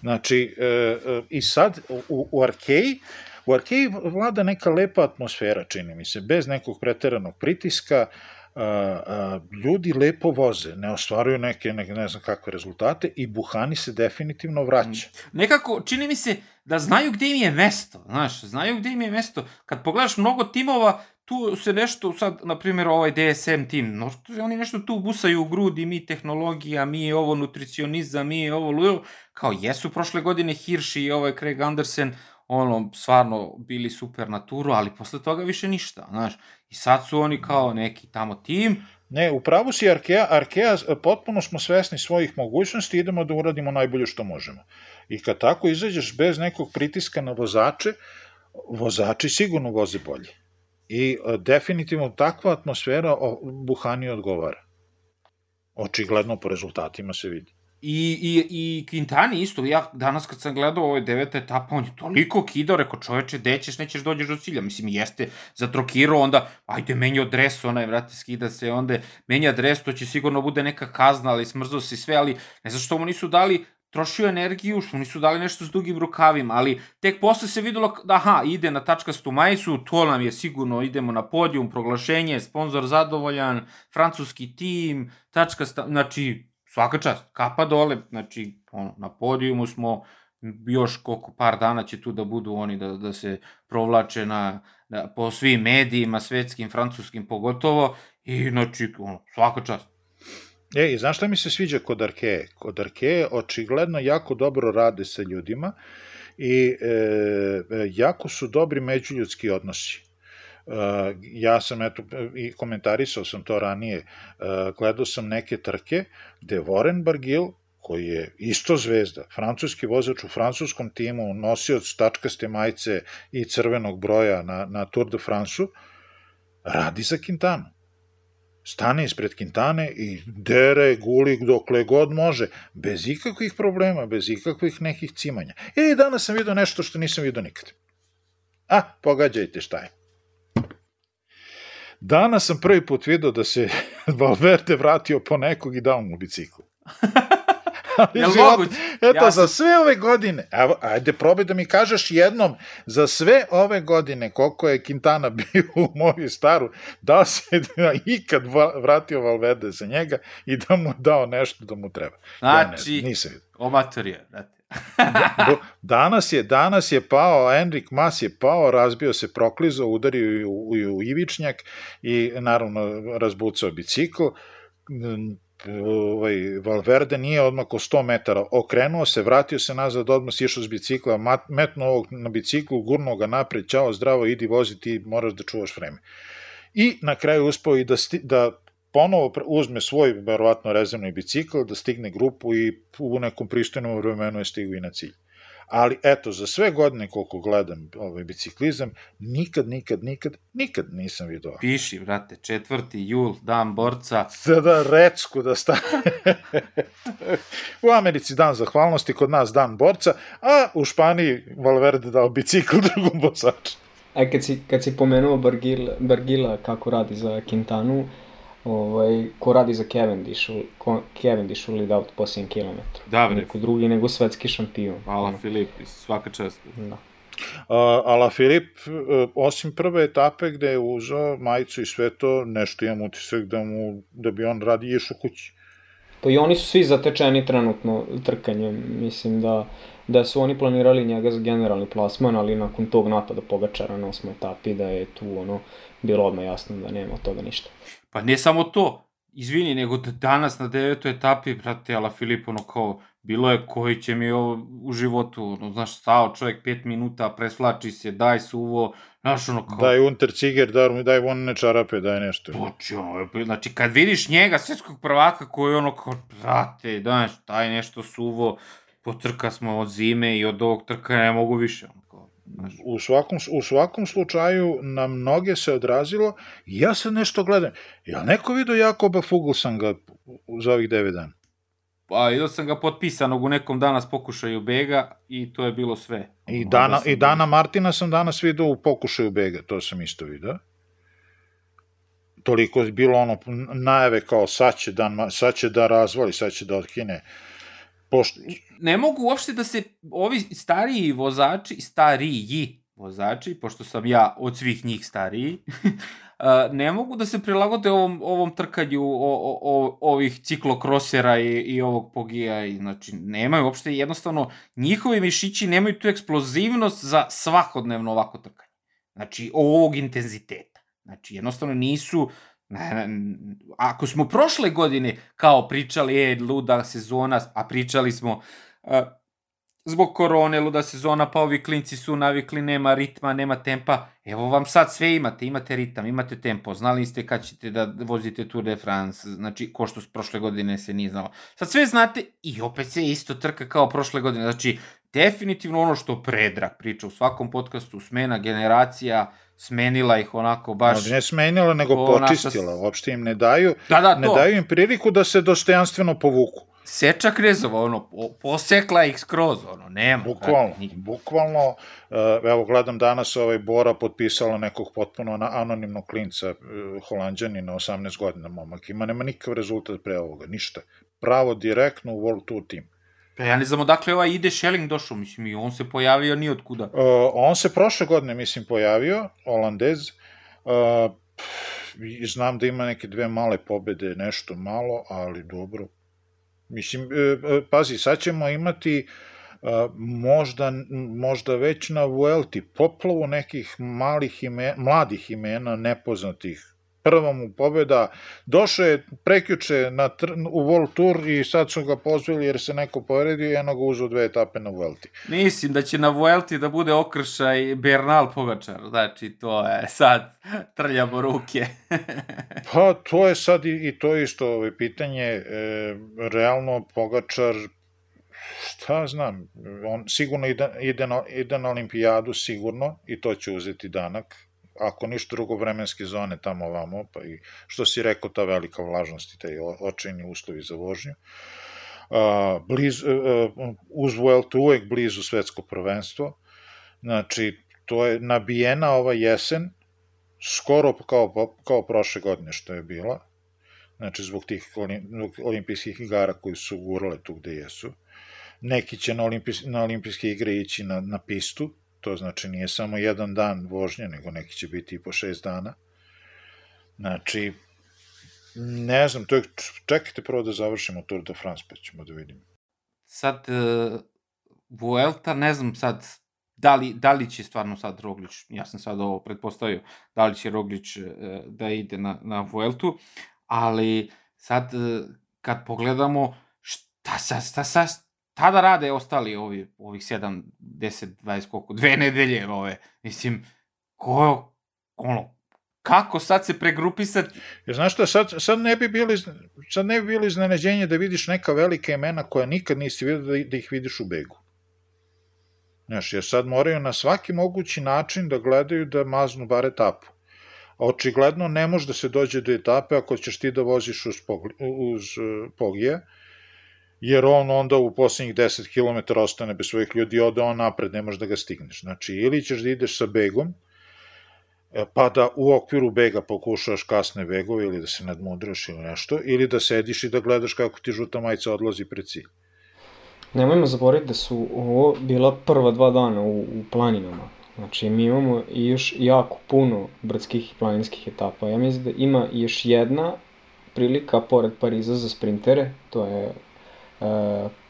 Znači, e, e, i sad u, u Arkeji, u Arkeji vlada neka lepa atmosfera, čini mi se, bez nekog preteranog pritiska, a, a, ljudi lepo voze, ne ostvaruju neke, neke ne znam kakve rezultate i Buhani se definitivno vraća. Nekako, čini mi se da znaju gde im je mesto, znaš, znaju gde im je mesto. Kad pogledaš mnogo timova, tu se nešto, sad, na primjer, ovaj DSM tim, no, oni nešto tu busaju u grudi, mi tehnologija, mi ovo nutricionizam, mi ovo lujo, kao jesu prošle godine Hirsch i ovaj Craig Andersen, ono, stvarno bili super na turu, ali posle toga više ništa, znaš. I sad su oni kao neki tamo tim. Ne, upravo si Arkea, Arkea, potpuno smo svesni svojih mogućnosti, idemo da uradimo najbolje što možemo. I kad tako izađeš bez nekog pritiska na vozače, vozači sigurno voze bolje. I a, definitivno takva atmosfera Buhani odgovara. Očigledno po rezultatima se vidi. I, i, i Quintani isto, ja danas kad sam gledao ovoj deveta etapa, on je toliko kidao, rekao čoveče, dećeš, nećeš dođeš do cilja. Mislim, jeste zatrokirao, onda, ajde, menjao dres, onaj, vrati, skida se, onda menja dres, to će sigurno bude neka kazna, ali smrzao se sve, ali ne znam što mu nisu dali trošio energiju, što nisu dali nešto s dugim rukavima, ali tek posle se videlo da aha, ide na tačkastu majicu, to nam je sigurno, idemo na podijum, proglašenje, sponsor zadovoljan, francuski tim, tačkasta, znači, svaka čast, kapa dole, znači, ono, na podijumu smo, još koliko par dana će tu da budu oni da, da se provlače na, na, po svim medijima, svetskim, francuskim pogotovo, i znači, ono, svaka čast. E, i znaš šta mi se sviđa kod Arkeje? Kod Arkeje očigledno jako dobro rade sa ljudima i e, jako su dobri međuljudski odnosi. Uh, ja sam eto i komentarisao sam to ranije uh, gledao sam neke trke gde Warren Bargil koji je isto zvezda, francuski vozač u francuskom timu, nosioc tačkaste majice i crvenog broja na, na Tour de France-u, radi za Quintana stane ispred Kintane i dere, guli dokle god može, bez ikakvih problema, bez ikakvih nekih cimanja. E, danas sam vidio nešto što nisam vidio nikad. A, pogađajte šta je. Danas sam prvi put vidio da se Valverde vratio po nekog i dao mu biciklu. Jel moguće? Eto, ja sam... za sve ove godine, evo, ajde probaj da mi kažeš jednom, za sve ove godine, koliko je Quintana bio u moju staru, da se da ikad vratio Valverde za njega i da mu dao nešto da mu treba. Znači, ja ne, nisam omator je, znate. danas je danas je pao Enrik Mas je pao, razbio se proklizao, udario u, u, u ivičnjak i naravno razbucao bicikl ovaj, Valverde nije odmako 100 metara, okrenuo se, vratio se nazad, odmah si išao s bicikla, metnuo ovog na biciklu, gurnuo ga napred, čao, zdravo, idi vozi, ti moraš da čuvaš vreme. I na kraju uspao i da, sti, da ponovo uzme svoj, verovatno, rezervni bicikl, da stigne grupu i u nekom pristojnom vremenu je stigao i na cilj ali eto, za sve godine koliko gledam ovaj biciklizam, nikad, nikad, nikad, nikad nisam vidio. Piši, brate, četvrti jul, dan borca. Da, da, recku da stane. u Americi dan zahvalnosti, kod nas dan borca, a u Španiji Valverde dao bicikl drugom vozaču. E, kad si, kad si pomenuo Bargila, Bargila kako radi za Quintanu, ovaj, ko radi za Cavendish, ko, Cavendish u lead out posljednjem kilometru. Da, bre. Neko drugi nego svetski šampion. Hvala Filip, svaka čast. Da. Uh, ala Filip, uh, osim prve etape gde je uzao majicu i sve to, nešto imam utisak da, mu, da bi on radi išao kući. Pa i oni su svi zatečeni trenutno trkanjem. Mislim da, da su oni planirali njega za generalni plasman, ali nakon tog napada Pogačara na osmoj etapi da je tu ono bilo odmah jasno da nema od toga ništa. Pa ne samo to, izvini, nego da danas na devetoj etapi, brate, Ala Filip, ono kao, bilo je koji će mi ovo u životu, ono, znaš, stao čovjek pet minuta, presvlači se, daj suvo, znaš, ono kao... Daj unter ciger, daj, daj vonne čarape, daj nešto. Poči, ono, znači, kad vidiš njega, svetskog prvaka, koji ono kao, brate, znaš, daj nešto suvo, potrka smo od zime i od ovog trka ne mogu više, ono. U svakom, u svakom slučaju na mnoge se odrazilo i ja sad nešto gledam. Ja neko vidio Jakoba Fuglsanga za ovih 9 dana? Pa, vidio sam ga potpisanog u nekom danas pokušaju bega i to je bilo sve. I dana, i dana Martina sam danas vidio u pokušaju bega, to sam isto vidio. Toliko je bilo ono najave kao sad će, dan, sad će da razvali, sad će da otkine Pošto... Ne mogu uopšte da se ovi stariji vozači, stariji vozači, pošto sam ja od svih njih stariji, ne mogu da se prilagode ovom, ovom trkanju o, o, o, ovih ciklokrosera i, i ovog pogija. I, znači, nemaju uopšte, jednostavno, njihovi mišići nemaju tu eksplozivnost za svakodnevno ovako trkanje. Znači, ovog intenziteta. Znači, jednostavno nisu Ne, ne, ako smo prošle godine kao pričali, e, luda sezona, a pričali smo uh, zbog korone, luda sezona, pa ovi klinci su navikli, nema ritma, nema tempa. Evo vam sad sve imate, imate ritam, imate tempo, znali ste kad ćete da vozite Tour de France, znači, ko što prošle godine se nije znalo. Sad sve znate i opet se isto trka kao prošle godine, znači, definitivno ono što Predrag priča u svakom podcastu, smena generacija, smenila ih onako baš... No, ne smenila, nego počistila. Naša... Uopšte im ne daju, da, da, ne to. daju im priliku da se dostojanstveno povuku. Seča Krezova, ono, posekla ih skroz, ono, nema. Bukvalno, brate, bukvalno, eh, evo gledam danas ovaj Bora potpisala nekog potpuno anonimnog klinca, eh, holandjani na 18 godina momak, ima nema nikakav rezultat pre ovoga, ništa. Pravo direktno u World Tour team. Pa ja ne znam odakle ovaj ide Schelling došao, mislim, i on se pojavio ni od kuda. Uh, on se prošle godine, mislim, pojavio, Holandez, uh, znam da ima neke dve male pobede, nešto malo, ali dobro. Mislim, pazi, sad ćemo imati uh, možda, možda već na Vuelti poplavu nekih malih imena, mladih imena, nepoznatih prva mu pobjeda, došao je prekjuče na, u World Tour i sad su ga pozvali jer se neko povredio i jedno ga uzao dve etape na Vuelti. Mislim da će na Vuelti da bude okršaj Bernal Pogačar, znači to je sad trljamo ruke. pa to je sad i, i to isto ovaj, pitanje, e, realno Pogačar šta znam, on sigurno ide, ide, na, ide na olimpijadu, sigurno, i to će uzeti danak, ako ništa drugo vremenske zone tamo ovamo, pa i što si rekao, ta velika vlažnost i taj očajni uslovi za vožnju. Uh, bliz, uh, uz Vuelta uvek blizu svetsko prvenstvo, znači to je nabijena ova jesen, skoro kao, kao prošle godine što je bila, znači zbog tih olimpijskih igara koji su gurale tu gde jesu. Neki će na, olimpijs, na olimpijske igre ići na, na pistu, To znači nije samo jedan dan vožnje, nego neki će biti i po šest dana. Znači, ne znam, to je, čekajte prvo da završimo Tour de France, pa ćemo da vidimo. Sad, e, Vuelta, ne znam sad da li, da li će stvarno sad Roglić, ja sam sad ovo pretpostavio, da li će Roglić e, da ide na, na Vueltu, ali sad e, kad pogledamo šta sa, šta sa, šta da rade ostali ovi, ovih 7, 10, 20, koliko, dve nedelje ove, mislim, ko, ono, kako sad se pregrupisati? Jer znaš šta, sad, sad ne bi bili, sad ne bi bili iznenađenje da vidiš neka velika imena koja nikad nisi vidio da, da ih vidiš u begu. Znaš, jer sad moraju na svaki mogući način da gledaju da maznu bar etapu. A očigledno ne može da se dođe do etape ako ćeš ti da voziš uz, pogli, uz uh, pogije, jer on onda u poslednjih 10 km ostane bez svojih ljudi, ode on napred, ne možeš da ga stigneš. Znači, ili ćeš da ideš sa begom, E, pa da u okviru bega pokušaš kasne begove ili da se nadmudraš ili nešto, ili da sediš i da gledaš kako ti žuta majica odlazi pred cilj. Nemojmo zaboraviti da su ovo bila prva dva dana u, u planinama. Znači, mi imamo još jako puno brdskih i planinskih etapa. Ja mislim da ima još jedna prilika pored Pariza za sprintere, to je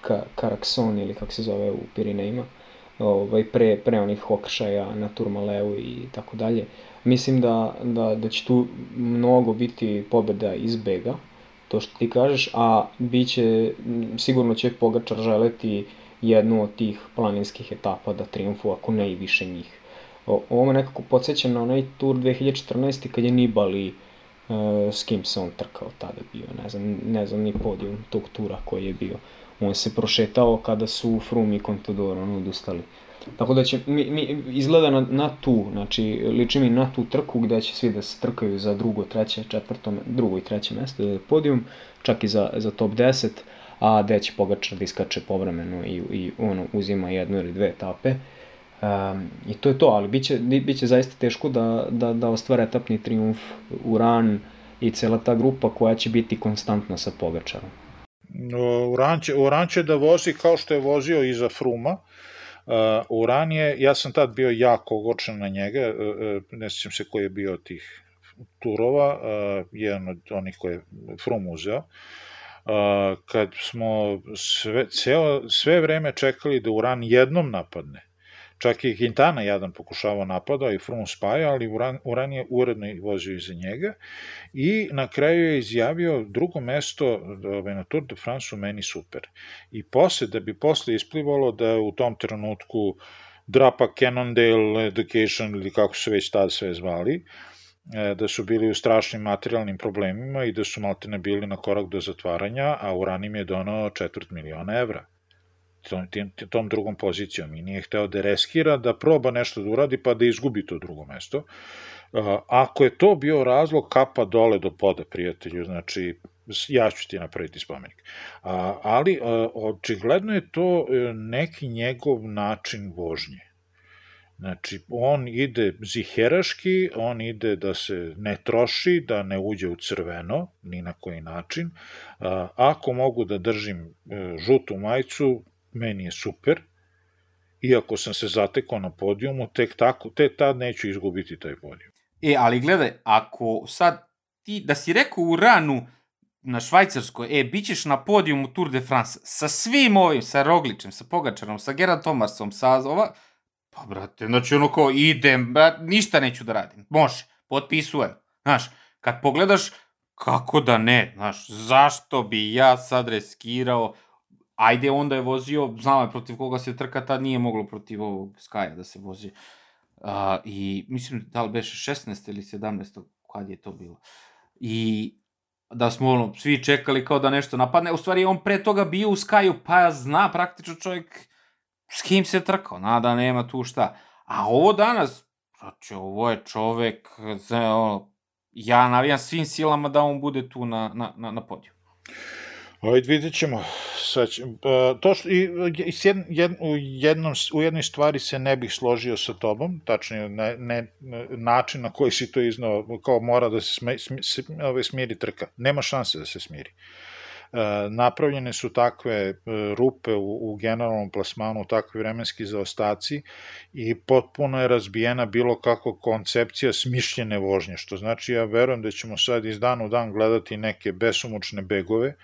Ka Karakson ili kako se zove u Pirinejima, ovaj, pre, pre onih okršaja na Turmaleu i tako dalje. Mislim da, da, da će tu mnogo biti pobeda iz bega, to što ti kažeš, a biće, sigurno će Pogačar želeti jednu od tih planinskih etapa da triumfu, ako ne i više njih. O, ovo me nekako podsjeća na onaj tur 2014. kad je Nibali s kim se on trkao tada bio, ne znam, ne znam ni podijum tog tura koji je bio. On se prošetao kada su Froome i Contador on odustali. Tako da će, mi, mi, izgleda na, na tu, znači liči mi na tu trku gde će svi da se trkaju za drugo, treće, četvrto, drugo i treće mesto, da podijum, čak i za, za top 10, a gde će Pogačar da iskače povremeno i, i ono, uzima jednu ili dve etape. Um, I to je to, ali biće, biće zaista teško da, da, da ostvare etapni triumf Uran i cela ta grupa koja će biti konstantna sa Pogačarom. Uran će, Uran će da vozi kao što je vozio iza Fruma, Uh, Uran je, ja sam tad bio jako ogorčen na njega, uh, ne sjećam se koji je bio tih turova, uh, jedan od onih koje je Frum uzeo, uh, kad smo sve, ceo, sve vreme čekali da Uran jednom napadne, Čak i Quintana jadan pokušavao napada i Froome spaja, ali Uran, Uran je uredno vozio iza njega i na kraju je izjavio drugo mesto ovaj, na Tour de France u meni super. I posle, da bi posle isplivalo da u tom trenutku Drapa Cannondale Education ili kako se već tada sve zvali, e, da su bili u strašnim materijalnim problemima i da su maltene bili na korak do zatvaranja, a Uran im je donao četvrt miliona evra tom, tom drugom pozicijom i nije hteo da reskira, da proba nešto da uradi pa da izgubi to drugo mesto. Ako je to bio razlog, kapa dole do poda, prijatelju, znači ja ću ti napraviti spomenik. Ali očigledno je to e, neki njegov način vožnje. Znači, on ide ziheraški, on ide da se ne troši, da ne uđe u crveno, ni na koji način. Ako mogu da držim žutu majicu, meni je super, iako sam se zatekao na podijumu, tek tako, te tad neću izgubiti taj podijum. E, ali gledaj, ako sad ti, da si rekao u ranu na Švajcarskoj, e, bit ćeš na podijumu Tour de France, sa svim ovim, sa Rogličem, sa Pogačarom, sa Gerard Tomasom, sa ova, pa brate, znači ono kao idem, brat, ništa neću da radim, može, potpisujem, znaš, kad pogledaš, kako da ne, znaš, zašto bi ja sad reskirao ajde, onda je vozio, znao je protiv koga se trka, tad nije moglo protiv ovog Skaja da se vozi. Uh, I mislim da li beše 16. ili 17. kad je to bilo. I da smo ono, svi čekali kao da nešto napadne. U stvari on pre toga bio u Skaju, pa zna praktično čovjek s kim se trkao, na da nema tu šta. A ovo danas, znači ovo je čovek, ono, ja navijam svim silama da on bude tu na, na, na, na podiju. Ajde, vidjet ćemo. Sad, to što, i, i jed, jed, u, jednom, u jednoj stvari se ne bih složio sa tobom, tačnije ne, ne, način na koji si to iznao, kao mora da se sme, sme, ove, smiri trka. Nema šanse da se smiri. E, napravljene su takve e, rupe u, u generalnom plasmanu, takvi vremenski zaostaci i potpuno je razbijena bilo kako koncepcija smišljene vožnje, što znači ja verujem da ćemo sad iz dana u dan gledati neke besomučne begove,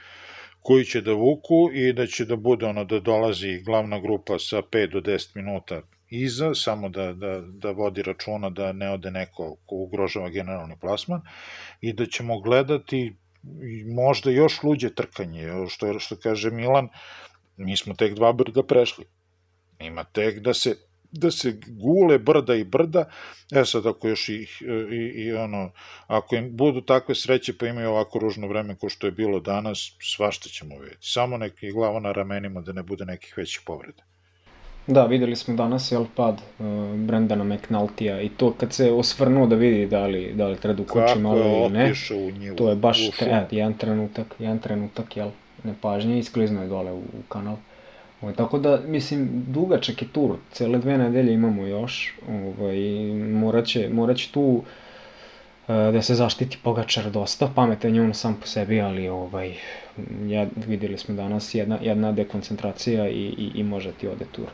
koji će da vuku i da će da bude ono da dolazi glavna grupa sa 5 do 10 minuta iza, samo da, da, da vodi računa da ne ode neko ko ugrožava generalni plasman i da ćemo gledati možda još luđe trkanje, što, što kaže Milan, mi smo tek dva brda prešli. Ima tek da se da se gule brda i brda, e sad ako još i, i, i ono, ako im budu takve sreće pa imaju ovako ružno vreme ko što je bilo danas, svašta ćemo vidjeti. Samo neki glava na ramenima da ne bude nekih većih povreda. Da, videli smo danas jel pad uh, Brendana McNaltija i to kad se osvrnuo da vidi da li, da li treba da ukoči malo ili ne. njivu, to je baš te, jedan trenutak, jedan trenutak, jel, nepažnje, isklizno je dole u, u kanal. Ovaj, tako da, mislim, dugačak je tur, cele dve nedelje imamo još, ovaj, morat, će, morat će tu uh, da se zaštiti Pogačar dosta, pametan je on sam po sebi, ali ovaj, ja, videli smo danas jedna, jedna dekoncentracija i, i, i može ti ode tur.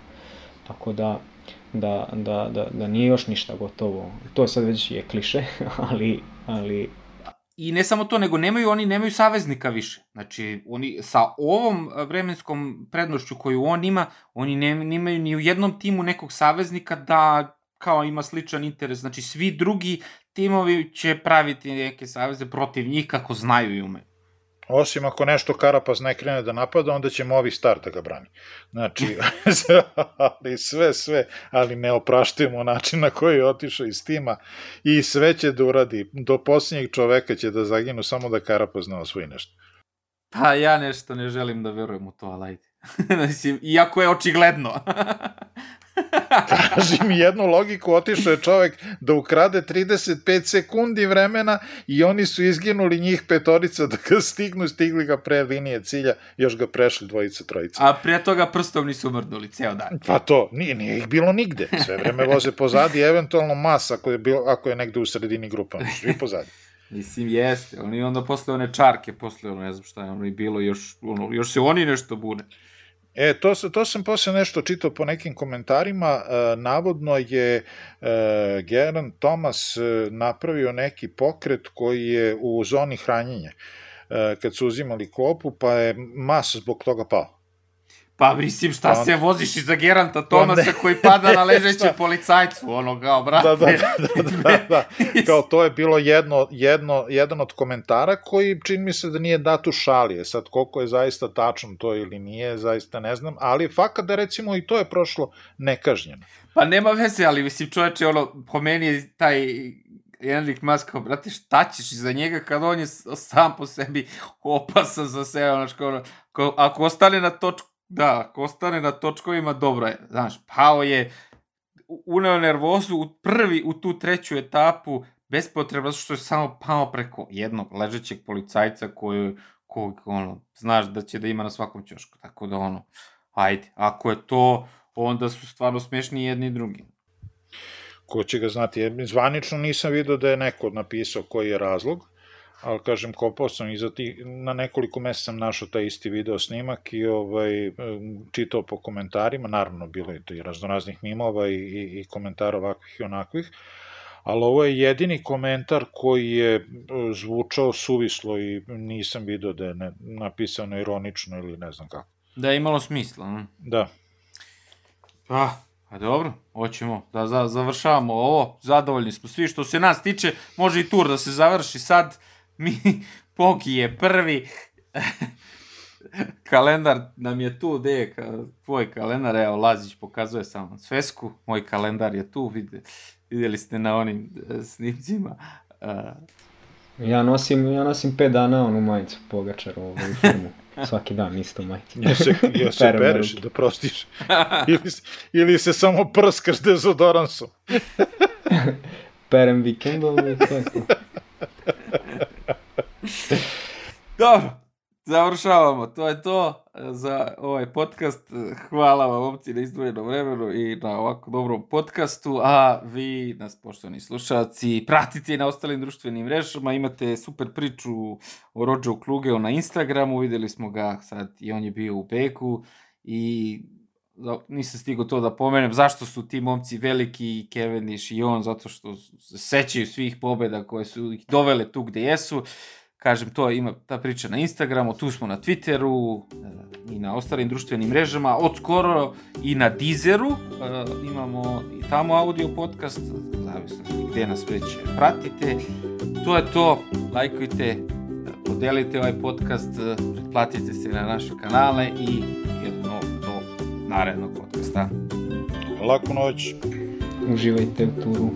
Tako da, da, da, da, da nije još ništa gotovo. To sad već je kliše, ali, ali I ne samo to, nego nemaju oni nemaju saveznika više. Znači, oni sa ovom vremenskom prednošću koju on ima, oni ne, nemaju ni u jednom timu nekog saveznika da kao ima sličan interes. Znači, svi drugi timovi će praviti neke saveze protiv njih kako znaju i umeju. Osim ako nešto Karapaz ne krene da napada, onda će ovi star da ga brani. Znači, ali sve, sve, ali ne opraštujemo način na koji je otišao iz tima i sve će da uradi. Do posljednjeg čoveka će da zaginu samo da Karapaz ne osvoji nešto. Pa ja nešto ne želim da verujem u to, ali ajde. Iako je očigledno. Kaži mi jednu logiku, otišao je čovek da ukrade 35 sekundi vremena i oni su izginuli njih petorica da ga stignu, stigli ga pre linije cilja, još ga prešli dvojica, trojica. A pre toga prstom nisu mrdnuli ceo dan. Pa to, nije, nije ih bilo nigde. Sve vreme voze pozadi, eventualno mas ako je, bilo, ako je negde u sredini grupa, svi pozadi. Mislim, jeste. Oni onda posle one čarke, posle ono, ne znam šta je ono i bilo, još, ono, još se oni nešto bune. E, to, to sam posle nešto čitao po nekim komentarima. E, navodno je e, Geran Thomas e, napravio neki pokret koji je u zoni hranjenja e, kad su uzimali klopu, pa je mas zbog toga pao. Pa mislim, šta pa, se voziš iza Geranta Tomasa ne, koji pada na ležeće policajcu, ono, kao, brate. Da, da, da, da, da, da. kao to je bilo jedno, jedno, jedan od komentara koji čini mi se da nije dat u šalije. Sad, koliko je zaista tačno to ili nije, zaista ne znam, ali fakat da recimo i to je prošlo nekažnjeno. Pa nema veze, ali mislim, čoveče, ono, po meni je taj Enrik Mas kao, brate, šta ćeš za njega kad on je sam po sebi opasan za sve, ono, što, ako ostane na točku Da, ako ostane na točkovima, dobro je. Znaš, pao je, uneo nervozu u prvi, u tu treću etapu, bespotrebno, zato što je samo pao preko jednog ležećeg policajca koju, kog, ono, znaš da će da ima na svakom ćošku. Tako da, ono, ajde, ako je to, onda su stvarno smešni jedni i drugi. Ko će ga znati? Zvanično nisam vidio da je neko napisao koji je razlog, ali kažem, kopao sam i za ti, na nekoliko mesta sam našao taj isti video snimak i ovaj, čitao po komentarima, naravno bilo je i raznoraznih mimova i, i, i komentara ovakvih i onakvih, ali ovo je jedini komentar koji je e, zvučao suvislo i nisam video da je ne, napisano ironično ili ne znam kako. Da je imalo smisla, ne? Da. Pa, a dobro, hoćemo da za, završavamo ovo, zadovoljni smo svi, što se nas tiče, može i tur da se završi sad, mi, Poki je prvi, kalendar nam je tu, gde je tvoj kalendar, evo Lazić pokazuje samo svesku, moj kalendar je tu, vide, videli ste na onim e, snimcima. Uh, ja nosim, ja nosim 5 dana onu majicu Pogačar u firmu. Svaki dan isto majicu. Ja se, ja se pereš da prostiš. ili, ili se samo prskaš dezodoransom. Perem vikendom i to je to. Dobro, završavamo. To je to za ovaj podcast. Hvala vam, opci, na izdvojenom vremenu i na ovako dobrom podcastu. A vi, nas poštovani slušalci, pratite na ostalim društvenim mrežama. Imate super priču o Rođu Klugeo na Instagramu. Videli smo ga sad i on je bio u Beku. I nisam stigao to da pomenem, zašto su ti momci veliki, Cavendish i on, zato što se sećaju svih pobeda koje su ih dovele tu gde jesu kažem, to ima ta priča na Instagramu, tu smo na Twitteru i na ostalim društvenim mrežama, od skoro i na Deezeru, imamo i tamo audio podcast, zavisno gde nas već pratite. To je to, lajkujte, podelite ovaj podcast, pretplatite se na naše kanale i jedno do narednog podcasta. Laku noć. Uživajte u turu.